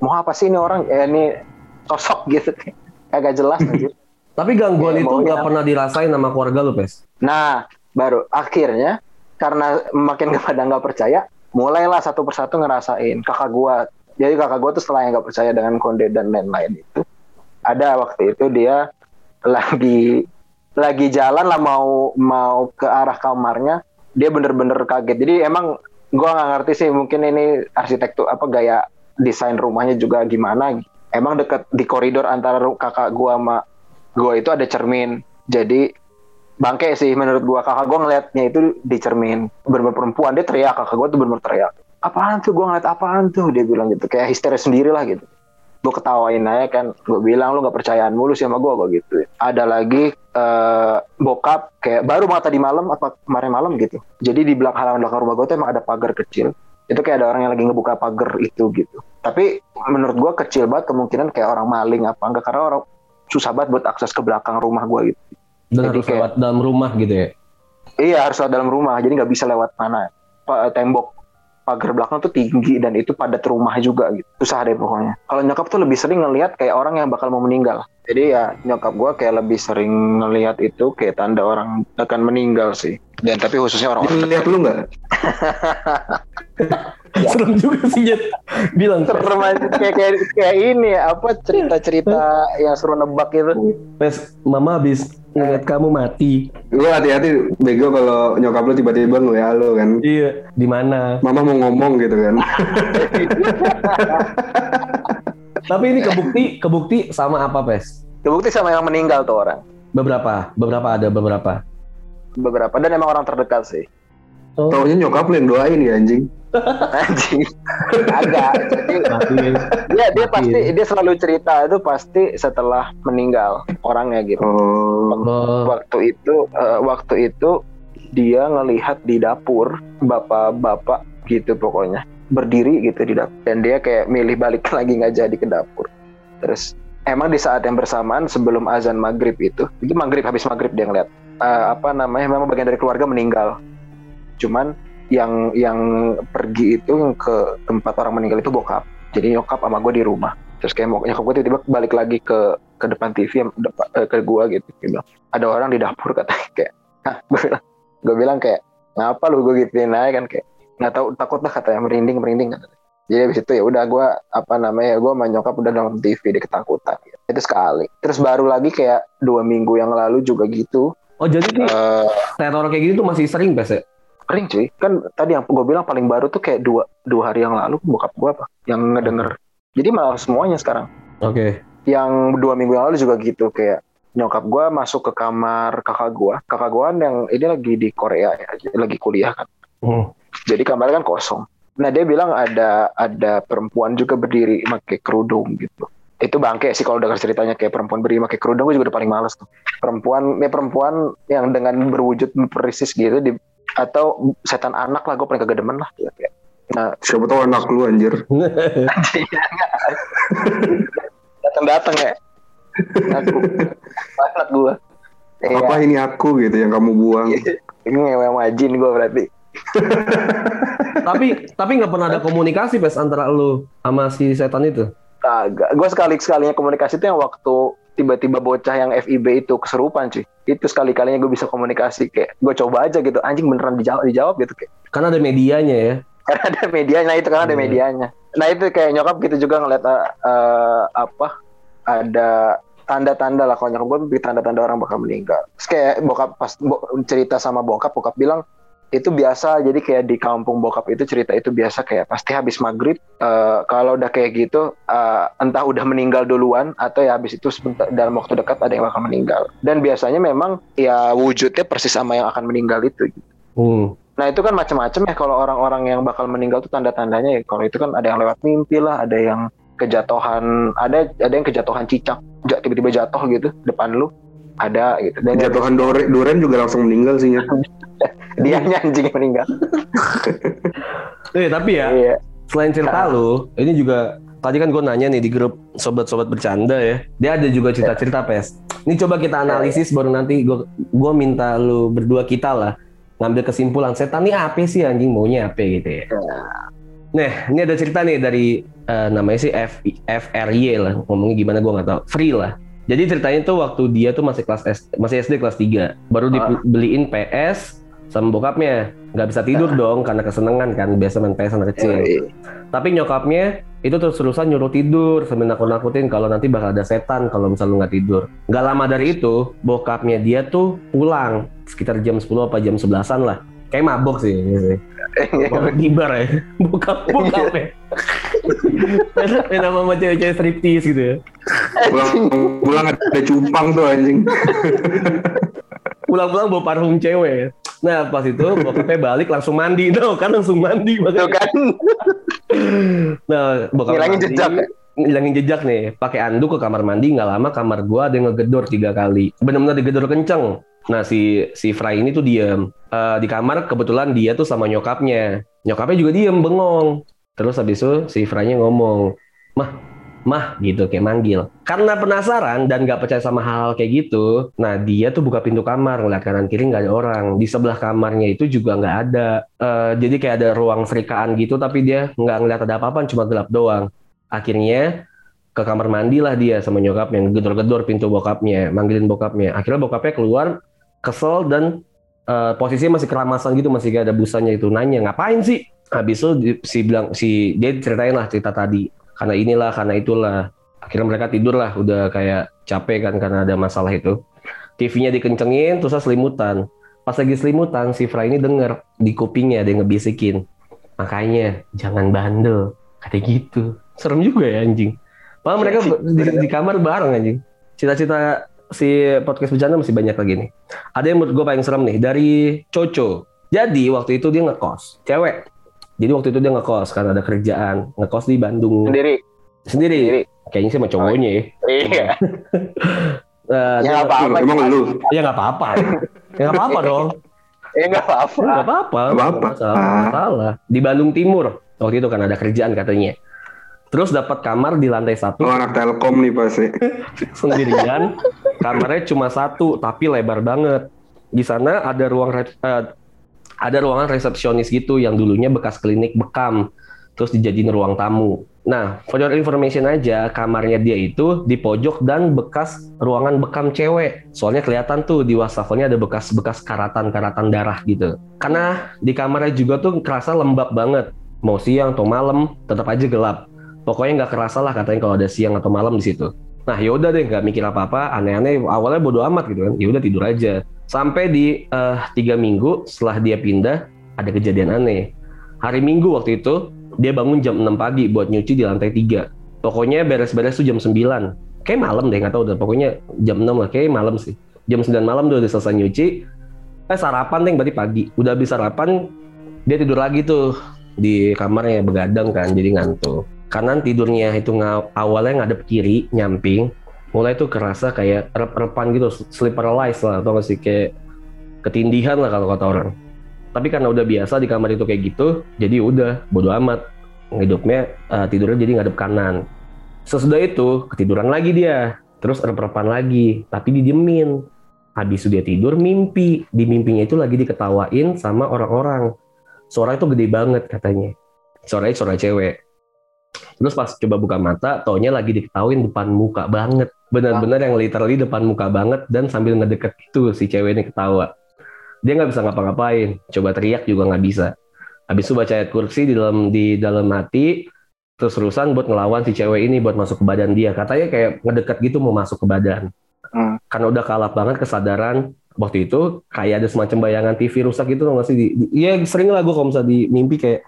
mau apa sih ini orang? Eh, ini sosok gitu kayak agak jelas anjir. tapi gangguan Ya, itu nggak pernah dirasain sama keluarga lu pes? Nah baru akhirnya karena makin kepada nggak percaya mulailah satu persatu ngerasain kakak gua. Jadi kakak gua tuh setelah yang nggak percaya dengan konde dan lain-lain itu ada waktu itu dia lagi lagi jalan lah mau mau ke arah kamarnya dia bener-bener kaget. Jadi emang gua nggak ngerti sih mungkin ini arsitektur apa gaya desain rumahnya juga gimana emang dekat di koridor antara kakak gua sama gua itu ada cermin. Jadi bangke sih menurut gua. Kakak gua ngeliatnya itu di cermin. Bener perempuan. Dia teriak. Kakak gua tuh bener teriak apaan tuh? Gua ngeliat apaan tuh? Dia bilang gitu. Kayak histeris sendiri lah gitu. Gue ketawain aja kan. Gue bilang lu nggak percayaan mulu sih sama gue gue gitu. Ada lagi eh, bokap kayak baru banget tadi malam apa kemarin malam gitu. Jadi di belakang halaman belakang rumah gue tuh emang ada pagar kecil itu kayak ada orang yang lagi ngebuka pagar itu gitu tapi menurut gue kecil banget kemungkinan kayak orang maling apa enggak karena orang susah banget buat akses ke belakang rumah gue gitu dan Jadi harus kayak- lewat dalam rumah gitu ya Iya harus lewat dalam rumah, jadi nggak bisa lewat mana. Pa- tembok pagar belakang tuh tinggi dan itu padat rumah juga gitu. Susah deh pokoknya. Kalau nyokap tuh lebih sering ngelihat kayak orang yang bakal mau meninggal. Jadi ya nyokap gua kayak lebih sering ngelihat itu kayak tanda orang akan meninggal sih. Dan tapi khususnya orang Dia lihat lu nggak? Serem juga sih Jet. Bilang serem aja kayak, kayak kayak ini ya, apa cerita-cerita yang seru nebak itu Pes, mama habis ngeliat kamu mati. Lu hati-hati bego kalau nyokap lu tiba-tiba nge-WA lu kan. Iya. Di mana? Mama mau ngomong gitu kan. Tapi ini kebukti kebukti sama apa Pes? kebukti sama yang meninggal tuh orang Beberapa, beberapa ada beberapa. Beberapa. Dan emang orang terdekat sih. Oh, Taunya nyokap lu yang doain ya anjing. anjing. Agak. Jadi mati. dia dia pasti dia selalu cerita itu pasti setelah meninggal orangnya gitu. Oh. Oh, waktu itu eh, waktu itu dia ngelihat di dapur bapak-bapak gitu pokoknya. Berdiri gitu di dapur. Dan dia kayak milih balik lagi nggak jadi ke dapur. Terus emang di saat yang bersamaan sebelum azan maghrib itu itu maghrib habis maghrib dia ngeliat eh, apa namanya memang bagian dari keluarga meninggal. Cuman yang yang pergi itu ke tempat orang meninggal itu bokap. Jadi nyokap sama gue di rumah. Terus kayak nyokap gue tiba-tiba balik lagi ke ke depan TV yang eh, ke gue gitu bilang, ada orang di dapur katanya kayak gue bilang gue bilang kayak ngapa lu? Gue gituin aja kan kayak nggak tahu takut lah katanya merinding merinding katanya. Jadi habis itu ya udah gue apa namanya gue sama nyokap udah nonton TV dia ketakutan gitu. itu sekali. Terus baru lagi kayak dua minggu yang lalu juga gitu oh jadi nih eh. teror kayak gitu tuh masih sering Pes ya? kering cuy. Kan tadi yang gue bilang paling baru tuh kayak dua dua hari yang lalu bokap gue apa yang ngedenger. Jadi malah semuanya sekarang. Oke. yang dua minggu yang lalu juga gitu kayak nyokap gue masuk ke kamar kakak gue kakak gue yang ini lagi di Korea ya lagi kuliah kan. Hmm. jadi kamarnya kan kosong. Nah dia bilang ada ada perempuan juga berdiri pakai kerudung gitu itu bangke sih kalau dengar ceritanya kayak perempuan berdiri pakai kerudung gue juga udah paling males tuh. Perempuan ya perempuan yang dengan berwujud perisis gitu di atau setan anak lah gue paling kagak demen lah. Kayak- nah Siapa tahu anak lu anjir. datang datang ya. Aku. Anak gue Apa ini aku gitu yang kamu buang? ini ngewe sama jin gue berarti. Tapi tapi nggak pernah ada komunikasi Pes antara lu sama si setan itu. Kagak. Gue sekali sekalinya komunikasi itu yang waktu tiba-tiba bocah yang FIB itu keserupan cuy. Itu sekali kalinya gue bisa komunikasi kayak gue coba aja gitu. Anjing beneran dijawab dijawab gitu kayak. Karena ada medianya ya. Karena ada medianya nah itu karena ada Iya. medianya. Nah itu kayak nyokap gitu juga ngeliat eh, eh, apa ada tanda-tanda lah kalau nyokap gue tanda-tanda orang bakal meninggal. Terus kayak bokap pas bo- cerita sama bokap, bokap bilang itu biasa jadi kayak di kampung bokap itu cerita itu biasa kayak pasti habis maghrib eh, kalau udah kayak gitu eh, entah udah meninggal duluan atau ya habis itu sebentar dalam waktu dekat ada yang bakal meninggal. Dan biasanya memang ya wujudnya persis sama yang akan meninggal itu. Hmm. Nah itu kan macam-macam ya kalau orang-orang yang bakal meninggal tuh tanda-tandanya ya. Kalau itu kan ada yang lewat mimpi lah, ada yang kejatuhan, ada ada yang kejatuhan cicak, tiba-tiba jatuh gitu depan lu, ada gitu. Dan Jatuhan dore, duren juga langsung meninggal sih ya. dia anjing yang meninggal. Eh tapi ya Iya. selain cerita lu, ini juga tadi kan gue nanya nih di grup sobat-sobat bercanda ya. Dia ada juga cerita-cerita pes. Ini coba kita analisis baru nanti gue gua minta lu berdua kita lah ngambil kesimpulan setan ini apa sih anjing maunya apa gitu ya. Nah, ini ada cerita nih dari eh, namanya sih F FRY lah, ngomongnya gimana gue nggak tahu. Free lah. Jadi ceritanya tuh waktu dia tuh masih kelas S, masih SD kelas 3, baru dibeliin PS sama bokapnya. Nggak bisa tidur dong karena kesenangan kan, biasa main PS anak kecil. Tapi nyokapnya itu terus-terusan nyuruh tidur sambil nakut-nakutin kalau nanti bakal ada setan kalau misalnya lu nggak tidur. Nggak lama dari itu, bokapnya dia tuh pulang sekitar jam 10 apa jam 11-an lah. Kayak mabok sih. Mabok di bar ya. Bokap bokapnya. sama sama cewek-cewek striptease gitu ya. Pulang, pulang ada cupang tuh anjing. Pulang-pulang bawa parfum cewek. Nah pas itu bokapnya balik langsung mandi. Tuh kan langsung mandi. Tuh makanya. kan. Nah, bokap Ngilangin mandi, jejak ya? Ngilangin jejak nih. Pakai anduk ke kamar mandi nggak lama kamar gua ada yang ngegedor tiga kali. Bener-bener digedor kenceng. Nah si si Fry ini tuh diem Eh, di kamar kebetulan dia tuh sama nyokapnya. Nyokapnya juga diem bengong. Terus habis itu si Fry-nya ngomong, mah mah gitu kayak manggil. Karena penasaran dan nggak percaya sama hal-hal kayak gitu, nah dia tuh buka pintu kamar ngeliat kanan kiri nggak ada orang. Di sebelah kamarnya itu juga nggak ada. Eh, jadi kayak ada ruang serikaan gitu, tapi dia nggak ngeliat ada apa-apa, cuma gelap doang. Akhirnya ke kamar mandi lah dia sama nyokapnya, gedor-gedor pintu bokapnya, manggilin bokapnya. Akhirnya bokapnya keluar kesel dan eh, posisinya masih keramasan gitu, masih gak ada busanya itu nanya ngapain sih? Habis itu si bilang si dia ceritain lah cerita tadi. Karena inilah karena itulah. Akhirnya mereka tidur lah udah kayak capek kan karena ada masalah itu. TV-nya dikencengin terus selimutan. Pas lagi selimutan si Fra ini denger di kupingnya ada yang ngebisikin. Makanya jangan bandel. Kata gitu. Serem juga ya anjing. Padahal mereka di, di kamar bareng anjing. Cita-cita si podcast bercanda masih banyak lagi nih. Ada yang menurut gue paling serem nih dari Coco. Jadi waktu itu dia ngekos. Cewek jadi waktu itu dia ngekos karena ada kerjaan ngekos di Bandung Sendiri. sendiri Sendiri. kayaknya sih sama cowoknya ya Iya. Eh, Ya nggak apa-apa. Emang lu? ya nggak apa-apa ya nggak apa-apa dong Eh nggak apa-apa. nggak apa-apa Nggak apa-apa. masalah, di Bandung Timur waktu itu kan ada kerjaan katanya terus dapat kamar di lantai satu Oh anak Telkom nih pasti. sendirian kamarnya cuma satu tapi lebar banget di sana ada ruang eh, ada ruangan resepsionis gitu yang dulunya bekas klinik bekam terus dijadiin ruang tamu nah for your information aja kamarnya dia itu di pojok dan bekas ruangan bekam cewek soalnya kelihatan tuh di wastafelnya ada bekas-bekas karatan-karatan darah gitu karena di kamarnya juga tuh kerasa lembab banget mau siang atau malam tetap aja gelap pokoknya nggak kerasa lah katanya kalau ada siang atau malam di situ Nah yaudah deh nggak mikir apa-apa, aneh-aneh. Awalnya bodo amat gitu kan. Yaudah tidur aja. Sampai di eh, tiga minggu setelah dia pindah, ada kejadian aneh. Hari Minggu waktu itu dia bangun jam 6 pagi buat nyuci di lantai 3. Pokoknya beres-beres tuh jam 9. Kayak malam deh nggak tahu udah. Pokoknya jam 6 lah. Kayak malam sih. Jam 9 malam udah selesai nyuci. Eh sarapan deh berarti pagi. Udah habis sarapan dia tidur lagi tuh di kamarnya begadang kan jadi ngantuk kanan tidurnya itu awalnya ngadep kiri nyamping mulai tuh kerasa kayak rep-repan gitu sleep paralysis lah atau sih? Kayak ketindihan lah kalau kata orang. Tapi karena udah biasa di kamar itu kayak gitu jadi udah bodo amat. Hidupnya eh, tidurnya jadi ngadep kanan. Sesudah itu ketiduran lagi dia. Terus rep-repan lagi tapi didiemin. Habis dia tidur mimpi. Di mimpinya itu lagi diketawain sama orang-orang. Suara itu gede banget katanya. Suaranya suara cewek. Terus pas coba buka mata, taunya lagi diketawain depan muka banget. Benar-benar yang literally depan muka banget dan sambil ngedeket gitu si cewek ini ketawa. Dia nggak bisa ngapa-ngapain, coba teriak juga nggak bisa. Habis itu baca ayat kursi di dalam di dalam hati, terus terusan buat ngelawan si cewek ini buat masuk ke badan dia. Katanya kayak ngedeket gitu mau masuk ke badan. Hmm. Karena udah kalap banget kesadaran waktu itu kayak ada semacam bayangan TV rusak gitu nggak sih? Di, di- Iya sering lah gue kalau misalnya di mimpi kayak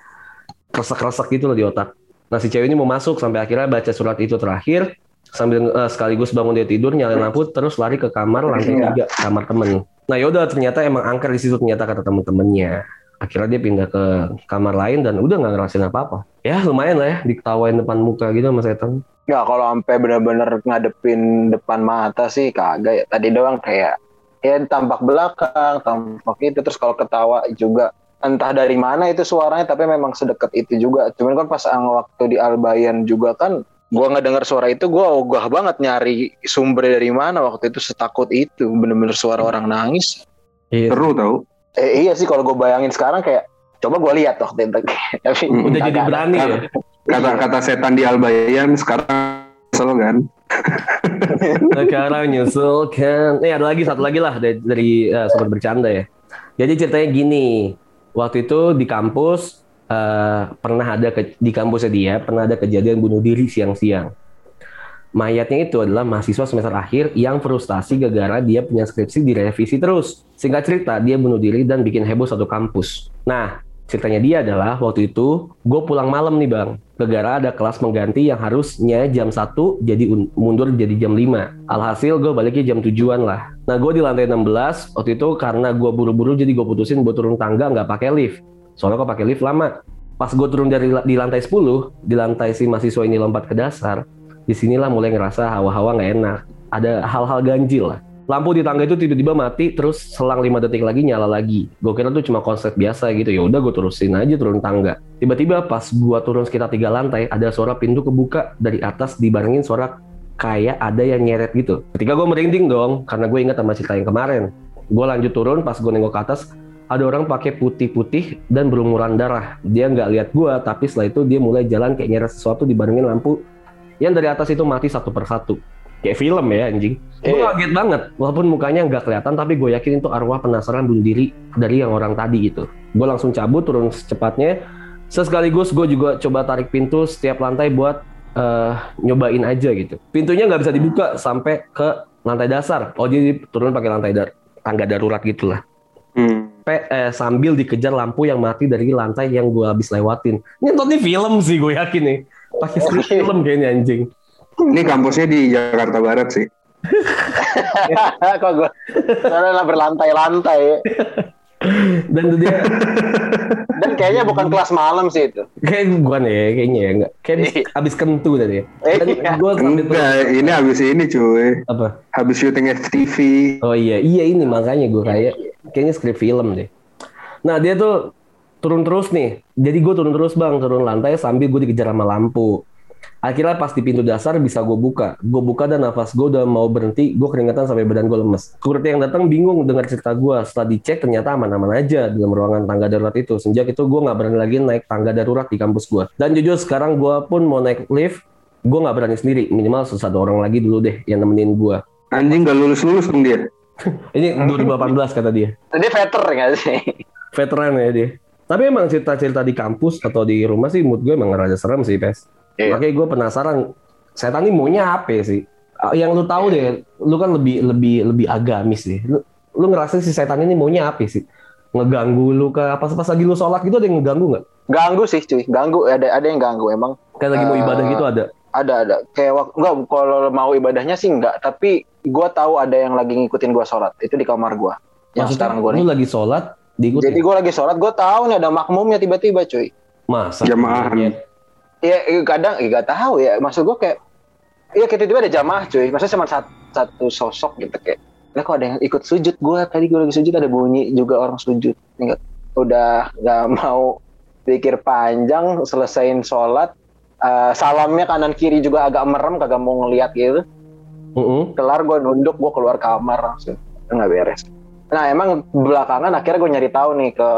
kresek-kresek gitu loh di otak. Nah si cewek ini mau masuk sampai akhirnya baca surat itu terakhir sambil eh, sekaligus bangun dia tidur nyalain lampu terus lari ke kamar lantai Iya. tiga kamar temen. Nah yaudah ternyata emang angker di situ ternyata kata temen-temennya. Akhirnya dia pindah ke kamar lain dan udah nggak ngerasain apa-apa. Ya lumayan lah ya diketawain depan muka gitu sama setan. Ya kalau sampai benar-benar ngadepin depan mata sih kagak ya. Tadi doang kayak ya tampak belakang, tampak itu terus kalau ketawa juga entah dari mana itu suaranya tapi memang sedekat itu juga. Cuman kan pas waktu di Albayan juga kan gua ngedengar suara itu gua ogah banget nyari sumber dari mana waktu itu setakut itu bener-bener suara orang nangis. Iya. Seru tau. Eh iya sih kalau gue bayangin sekarang kayak coba gua lihat waktu itu. tapi Udah jadi kagak ada. berani ya. Kata-kata setan di Albayan sekarang kesel kan. Sekarang nyusul kan. Nih ada lagi satu lagi lah dari, dari eh, sobat bercanda ya. Jadi ceritanya gini, waktu itu di kampus eh, pernah ada ke- di kampusnya dia pernah ada kejadian bunuh diri siang-siang. Mayatnya itu adalah mahasiswa semester akhir yang frustasi gara-gara dia punya skripsi direvisi terus. Singkat cerita, dia bunuh diri dan bikin heboh satu kampus. Nah, ceritanya dia adalah waktu itu gue pulang malam nih bang. Gara-gara ada kelas mengganti yang harusnya jam 1 jadi un- mundur jadi jam 5. Alhasil gue baliknya jam tujuan lah. Nah gue di lantai 16, waktu itu karena gue buru-buru jadi gue putusin buat turun tangga nggak pakai lift. Soalnya kok pakai lift lama. Pas gue turun dari di lantai 10, di lantai si mahasiswa ini lompat ke dasar, di sinilah mulai ngerasa hawa-hawa nggak enak. Ada hal-hal ganjil lah. Lampu di tangga itu tiba-tiba mati, terus selang 5 detik lagi nyala lagi. Gue kira tuh cuma konsep biasa gitu. Ya udah gue terusin aja turun tangga. Tiba-tiba pas gue turun sekitar tiga lantai, ada suara pintu kebuka dari atas dibarengin suara kayak ada yang nyeret gitu. Ketika gue merinding dong, karena gue ingat sama cerita yang kemarin. Gue lanjut turun, pas gue nengok ke atas, ada orang pakai putih-putih dan berumuran darah. Dia nggak lihat gue, tapi setelah itu dia mulai jalan kayak nyeret sesuatu dibarengin lampu yang dari atas itu mati satu persatu. Kayak film ya anjing. Gue Iya. kaget banget, walaupun mukanya nggak kelihatan, tapi gue yakin itu arwah penasaran bunuh diri dari yang orang tadi itu. Gue langsung cabut turun secepatnya, Sesekaligus gue juga coba tarik pintu setiap lantai buat eh, nyobain aja gitu. Pintunya nggak bisa dibuka sampai ke lantai dasar. Oh jadi turun pakai lantai dar tangga darurat gitulah. Hmm. Pe- eh, sambil dikejar lampu yang mati dari lantai yang gue habis lewatin. Ini nonton film sih gue yakin nih. Pakai skrip film kayaknya anjing. Ini kampusnya di Jakarta Barat sih. Kok gue karena berlantai-lantai. Dan tuh dia Dan kayaknya bukan kelas malam sih itu. kayak bukan ya kayaknya ya enggak. Kayak abis, abis kentu tadi. Dan Iya. gue sambil Enggak, ini habis ini cuy. apa? Habis syuting FTV. Oh iya, iya ini makanya gue kayak kayaknya skrip film deh. Nah dia tuh turun terus nih. Jadi gue turun terus bang, turun lantai sambil gue dikejar sama lampu. Akhirnya pas di pintu dasar bisa gue buka. Gue buka dan nafas gue udah mau berhenti. Gue keringetan sampai badan gue lemes. Security yang datang bingung dengar cerita gue. Setelah dicek ternyata aman-aman aja dalam ruangan tangga darurat itu. Sejak itu gue nggak berani lagi naik tangga darurat di kampus gue. Dan jujur sekarang gue pun mau naik lift. Gue nggak berani sendiri. Minimal ada orang lagi dulu deh yang nemenin gue. Anjing gak lulus-lulus dong dia. Ini 2018 kata dia. Jadi veter nggak sih? veteran ya dia. Tapi emang cerita-cerita di kampus atau di rumah sih mood gue emang rada serem sih, Pes. Iya. Makanya gue penasaran, setan ini maunya apa sih? Ah, Yang lu tahu deh, lu kan lebih lebih lebih agamis sih. Lu, lu ngerasa si setan ini maunya apa sih? Ngeganggu lu ke pas pas lagi lu sholat gitu ada yang ngeganggu nggak? Ganggu sih cuy, ganggu ada ada yang ganggu emang. Kayak lagi mau Eh, ibadah gitu ada. Ada ada. Kayak wak- enggak kalau mau ibadahnya sih enggak, tapi gua tahu ada yang lagi ngikutin gua sholat. Itu di kamar gua. Yang Maksudnya sekarang gua lu nih. lagi sholat diikutin. Jadi gua lagi sholat, gua tahu nih ada makmumnya tiba-tiba cuy. Masa? Jamaahan. Ya kadang eh, nggak tahu ya. Maksud gua kayak Iya kayak tiba-tiba ada jamaah cuy. Maksudnya cuma satu, satu sosok gitu kayak. Lah kok ada yang ikut sujud gua tadi gua lagi sujud ada bunyi juga orang sujud. Enggak udah nggak mau pikir panjang selesain sholat eh, salamnya kanan kiri juga agak merem kagak mau ngeliat gitu Mm-mm. kelar gue nunduk gue keluar kamar langsung nggak beres nah emang belakangan akhirnya gue nyari tahu nih ke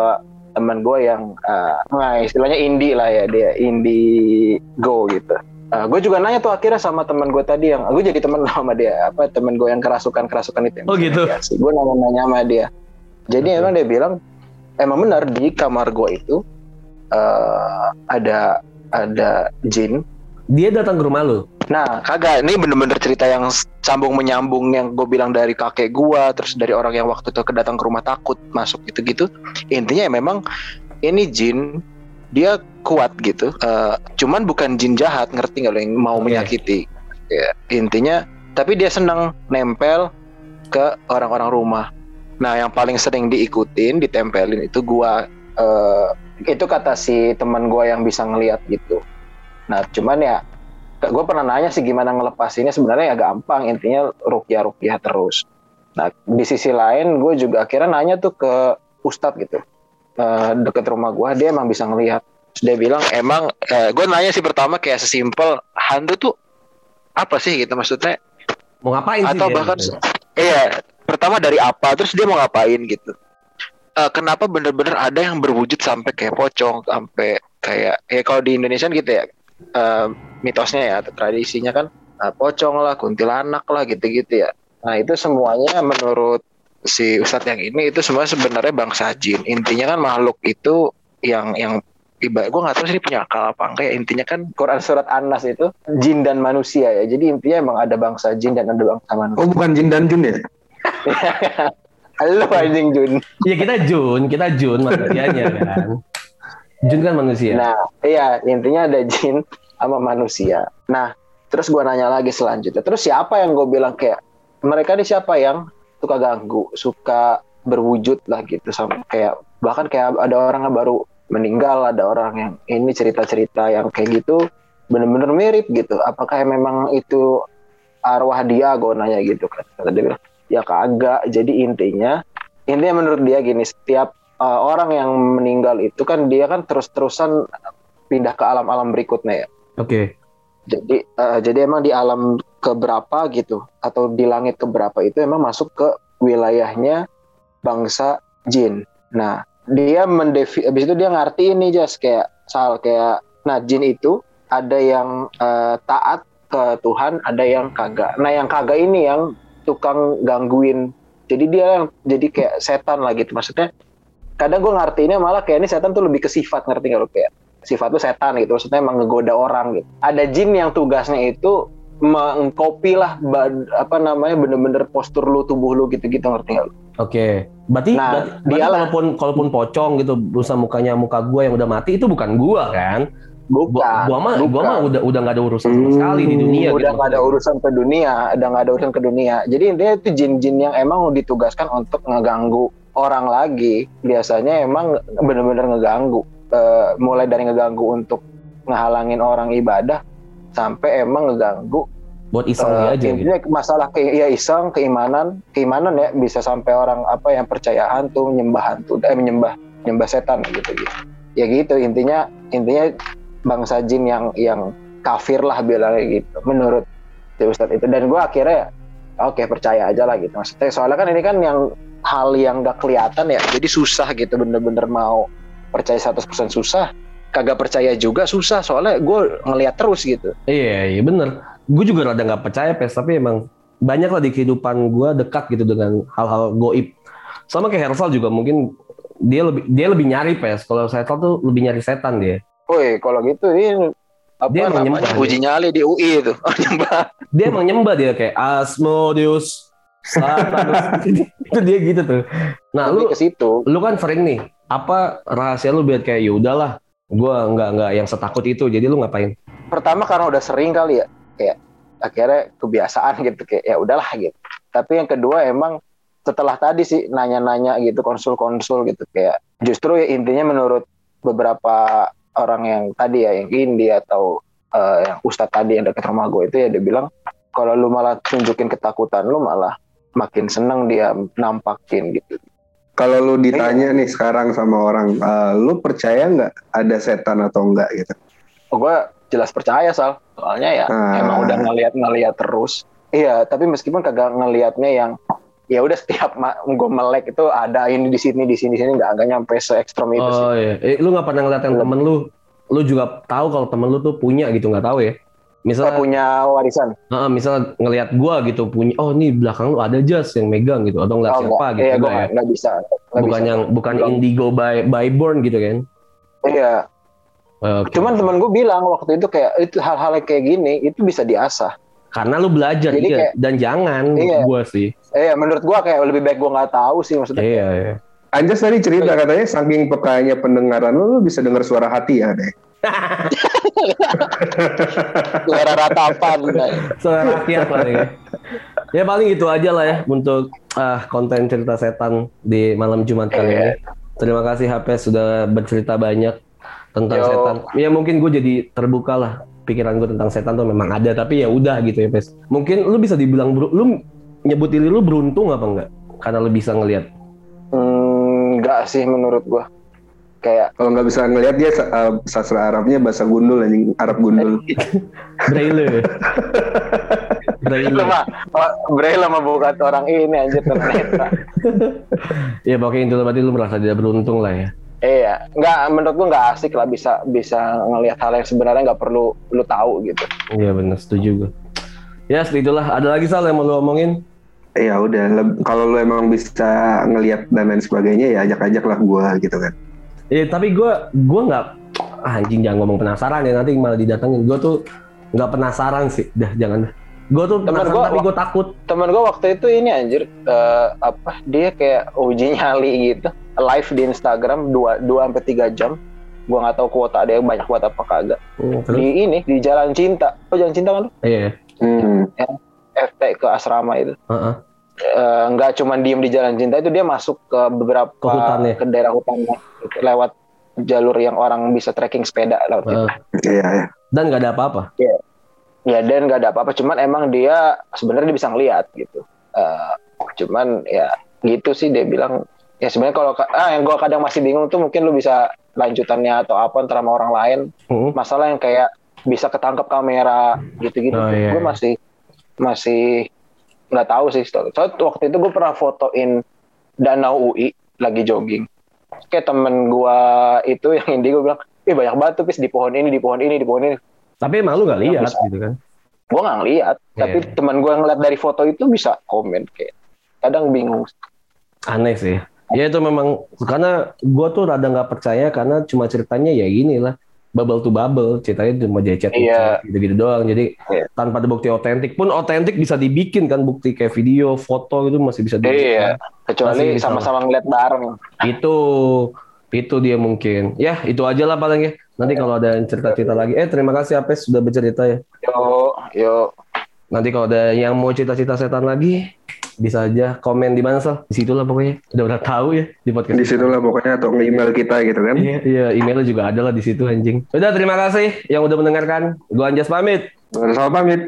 teman gue yang eh, nah istilahnya indie lah ya dia indie go gitu. Gue juga nanya tuh akhirnya sama teman gue tadi yang gue jadi teman sama dia apa teman gue yang kerasukan kerasukan itu Oh, gitu. gue nanya nanya sama dia. Jadi emang dia bilang emang benar di kamar gue itu eh, ada ada jin Dia datang ke rumah lu. Nah, kagak. Ini bener-bener cerita yang sambung menyambung yang gue bilang dari kakek gua, terus dari orang yang waktu itu kedatang ke rumah takut masuk gitu-gitu. Intinya ya memang ini jin dia kuat gitu. Eh, cuman bukan jin jahat, ngerti nggak lo yang mau Oke. menyakiti. Ya, intinya, tapi dia senang nempel ke orang-orang rumah. Nah, yang paling sering diikutin, ditempelin itu gua. eh, itu kata si teman gua yang bisa ngeliat gitu. Nah, cuman ya gue pernah nanya sih gimana ngelepasinnya sebenarnya ya gampang intinya rukyah rukyah terus. Nah di sisi lain gue juga akhirnya nanya tuh ke Ustadz gitu eh, deket rumah gue dia emang bisa ngelihat. Terus dia bilang emang gue nanya sih pertama kayak sesimpel hantu tuh apa sih gitu maksudnya Mau ngapain sih? atau dia? bahkan iya pertama dari apa terus dia mau ngapain gitu Eh, kenapa bener-bener ada yang berwujud sampai kayak pocong sampai kayak ya kalau di Indonesia kan gitu ya eh, mitosnya ya atau tradisinya kan eh, pocong lah kuntilanak lah gitu-gitu ya nah itu semuanya menurut si Ustadz yang ini itu semua sebenarnya bangsa jin intinya kan makhluk itu yang yang ibarat gue nggak tahu sih ini punya akal apa enggak ya intinya kan Quran surat An-Nas itu jin dan manusia ya jadi intinya emang ada bangsa jin dan ada bangsa manusia Oh bukan Jin dan Jun ya? Halo anjing Jun. Ya kita Jun, kita Jun manusianya kan. Jun kan manusia. Nah, iya intinya ada jin sama manusia. Nah, terus gua nanya lagi selanjutnya. Terus siapa yang gue bilang kayak mereka ini siapa yang suka ganggu, suka berwujud lah gitu sama kayak bahkan kayak ada orang yang baru meninggal, ada orang yang ini cerita-cerita yang kayak gitu bener-bener mirip gitu. Apakah memang itu arwah dia? Gue nanya gitu kan. Dia ya kagak. Jadi intinya intinya menurut dia gini setiap uh, orang yang meninggal itu kan dia kan terus-terusan pindah ke alam-alam berikutnya ya. Oke. Jadi uh, jadi emang di alam keberapa gitu atau di langit keberapa itu emang masuk ke wilayahnya bangsa jin. Nah, dia mendefi habis itu dia ngerti ini jas kayak soal kayak nah jin itu ada yang uh, taat ke Tuhan, ada yang kagak. Nah, yang kagak ini yang tukang gangguin. Jadi dia yang jadi kayak setan lah gitu. Maksudnya kadang gue ngertiinnya malah kayak ini setan tuh lebih ke sifat ngerti nggak lo kayak sifat lu setan gitu maksudnya emang ngegoda orang gitu ada jin yang tugasnya itu mengcopy lah apa namanya bener-bener postur lu tubuh lu gitu-gitu ngerti nggak lu? Oke. Berarti, Nah, berarti, berarti dialah. kalaupun kalaupun pocong gitu berusaha mukanya muka gua yang udah mati itu bukan gua kan? Bukan. gua mah gua mah udah udah nggak ada urusan sama Hmm, sekali di dunia udah gitu. nggak ada urusan ke dunia, udah nggak ada urusan ke dunia. Jadi intinya itu jin-jin yang emang ditugaskan untuk ngeganggu orang lagi. Biasanya emang bener-bener ngeganggu. Eh, mulai dari ngeganggu untuk ngehalangin orang ibadah sampai emang ngeganggu buat iseng dia aja gitu. intinya masalah ke ya iseng keimanan keimanan ya bisa sampai orang apa yang percaya hantu menyembah hantu eh menyembah menyembah setan gitu gitu ya gitu intinya intinya bangsa jin yang yang kafir lah bilangnya gitu menurut si Ustadz itu dan gue akhirnya oke percaya aja lah gitu maksudnya soalnya kan ini kan yang hal yang gak kelihatan ya jadi susah gitu bener-bener mau percaya 100% susah kagak percaya juga susah soalnya gue ngelihat terus gitu Iya, iya bener. Gue juga rada nggak percaya pes, tapi emang banyak lah di kehidupan gua dekat gitu dengan hal-hal goib. Sama kayak Hersal juga mungkin dia lebih dia lebih nyari pes. Kalau Hersal tuh lebih nyari setan dia. Woi, kalau gitu ini apa Dia namanya nyembah, uji nyali di UI itu. Oh, nyembah. Dia emang nyembah dia kayak Asmodeus. itu dia gitu tuh. Nah, lu Lebih ke situ. lu kan sering nih. Apa rahasia lu biar kayak ya udahlah, gua nggak nggak yang setakut itu. Jadi lu ngapain? Pertama karena udah sering kali ya, kayak akhirnya kebiasaan gitu kayak ya udahlah gitu. Tapi yang kedua emang setelah tadi sih nanya-nanya gitu konsul-konsul gitu kayak justru ya intinya menurut beberapa orang yang tadi ya yang Indi atau eh, yang Ustadz tadi yang dekat rumah gue itu ya dia bilang kalau lu malah tunjukin ketakutan lu malah makin seneng dia nampakin gitu. Kalau lu ditanya nih sekarang sama orang, eh, lu percaya nggak ada setan atau enggak gitu? Oh, gue jelas percaya Sal. Soalnya ya Ah. emang udah ngeliat-ngeliat terus. Iya, tapi meskipun kagak ngelihatnya yang ya udah setiap gue melek itu ada ini di sini di sini di sini nggak nggak nyampe se ekstrem itu sih. Oh iya, eh, lu nggak pernah ngeliatin Belum. temen lu, lu juga tahu kalau temen lu tuh punya gitu nggak tahu ya? Kita Misalnya, punya warisan. Heeh, misal ngelihat gua gitu punya, oh nih belakang lu ada jas yang megang gitu, atau ngeliat Oh, siapa nggak. gitu Iya, enggak ya? nggak bisa. Nggak Bukan bisa. yang bukan Belum. indigo by by born gitu kan? Iya. Eh, Oke. Cuman temen gue bilang waktu itu kayak itu hal-hal kayak gini itu bisa diasah. Karena lu belajar Jadi iya. kayak- dan jangan Iya. gua sih. Eh, menurut gue kayak lebih baik gue nggak tahu sih maksudnya. Iya, iya. Anjas tadi cerita katanya saking pekanya pendengaran lu, lu bisa dengar suara hati ya deh. Suara ratapan. Suara rakyat lah ya. Ya paling itu aja lah ya untuk ah, konten cerita setan di malam Jumat kali Iya. ini. Terima kasih HP sudah bercerita banyak tentang Yo. setan. Ya mungkin gue jadi terbuka lah pikiran gue tentang setan tuh memang ada tapi ya udah gitu ya Pes. Mungkin lu bisa dibilang lu nyebut diri lu beruntung apa enggak? Karena lu bisa ngelihat. Hmm, enggak sih menurut gue. Kayak Kalau nggak bisa ngelihat dia eh, sastra Arabnya bahasa gundul anjing Arab gundul. Braille. Braille. mah oh, Braille mah bukan orang ini anjir ternyata. Ya pokoknya itu berarti lu merasa tidak beruntung lah ya. Iya, nggak menurut gua nggak asik lah bisa bisa ngelihat hal yang sebenarnya nggak perlu lu tahu gitu. Iya benar setuju gue. Ya itulah. Ada lagi Sal yang mau lu omongin? Ya udah, kalau lu emang bisa ngelihat dan lain sebagainya ya ajak-ajak lah gua gitu kan. Iya tapi gue gue nggak ah, anjing jangan ngomong penasaran ya nanti malah didatengin. Gue tuh nggak penasaran sih. Dah jangan. Gue tuh Temen gua- tapi gue takut. Temen gua waktu itu ini anjir eh, apa dia kayak uji nyali gitu live di Instagram 2 2 sampai 3 jam. Gua nggak tahu kuota dia banyak buat apa kagak. Hmm, terus? Di ini di Jalan Cinta. Oh Jalan Cinta kan lu? Iya. Hmm. FT ke asrama itu. Heeh. Eh, nggak cuma diem di Jalan Cinta itu dia masuk ke beberapa Ke hutannya. ke daerah hutannya lewat jalur yang orang bisa trekking sepeda lewat. Heeh. Iya ya. Dan nggak ada apa-apa. ya dan nggak ada apa-apa cuman emang dia sebenarnya dia bisa ngelihat gitu Eh, cuman ya gitu sih dia bilang ya sebenarnya kalau ka- ah yang gua kadang masih bingung tuh mungkin lu bisa lanjutannya atau apa antara sama orang lain Hmm. masalah yang kayak bisa ketangkep kamera gitu-gitu Oh, iya, gue iya. masih masih nggak tahu sih soalnya waktu itu gue pernah fotoin danau UI lagi jogging kayak temen gua itu yang ini gue bilang ih banyak banget tuh pis di pohon ini di pohon ini di pohon ini Tapi emang lu nggak lihat gitu kan? gue nggak ngeliat tapi Iya. teman gue ngeliat dari foto itu bisa komen kayak kadang bingung Aneh sih. Ya itu memang karena gue tuh rada nggak percaya karena cuma ceritanya ya gini lah. Bubble to bubble, ceritanya cuma chat Iya. gitu-gitu doang. Jadi Iya. tanpa ada bukti otentik pun otentik bisa dibikin kan bukti kayak video, foto itu masih bisa dibikin. Iya. Kecuali Masih sama-sama ngeliat bareng. Itu itu dia mungkin. Ya, itu aja lah paling ya. Nanti kalau ada yang cerita-cerita lagi. Eh, terima kasih Apes sudah bercerita ya. Yo, yo. Nanti kalau ada yang mau cerita-cerita setan lagi, bisa aja komen di mana sal. Di situ lah pokoknya. Udah udah tahu ya di podcast. Di situ lah pokoknya atau email kita gitu kan. Iya, iya, emailnya juga ada lah di situ anjing. Udah terima kasih yang udah mendengarkan. Gua Anjas pamit. Selamat pamit.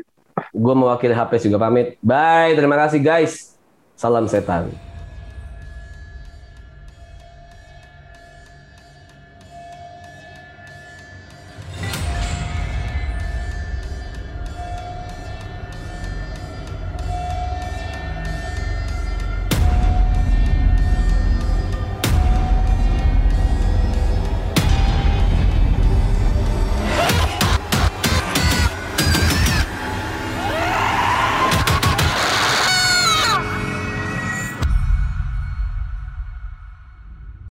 Gua mewakili HP juga pamit. Bye, terima kasih guys. Salam setan.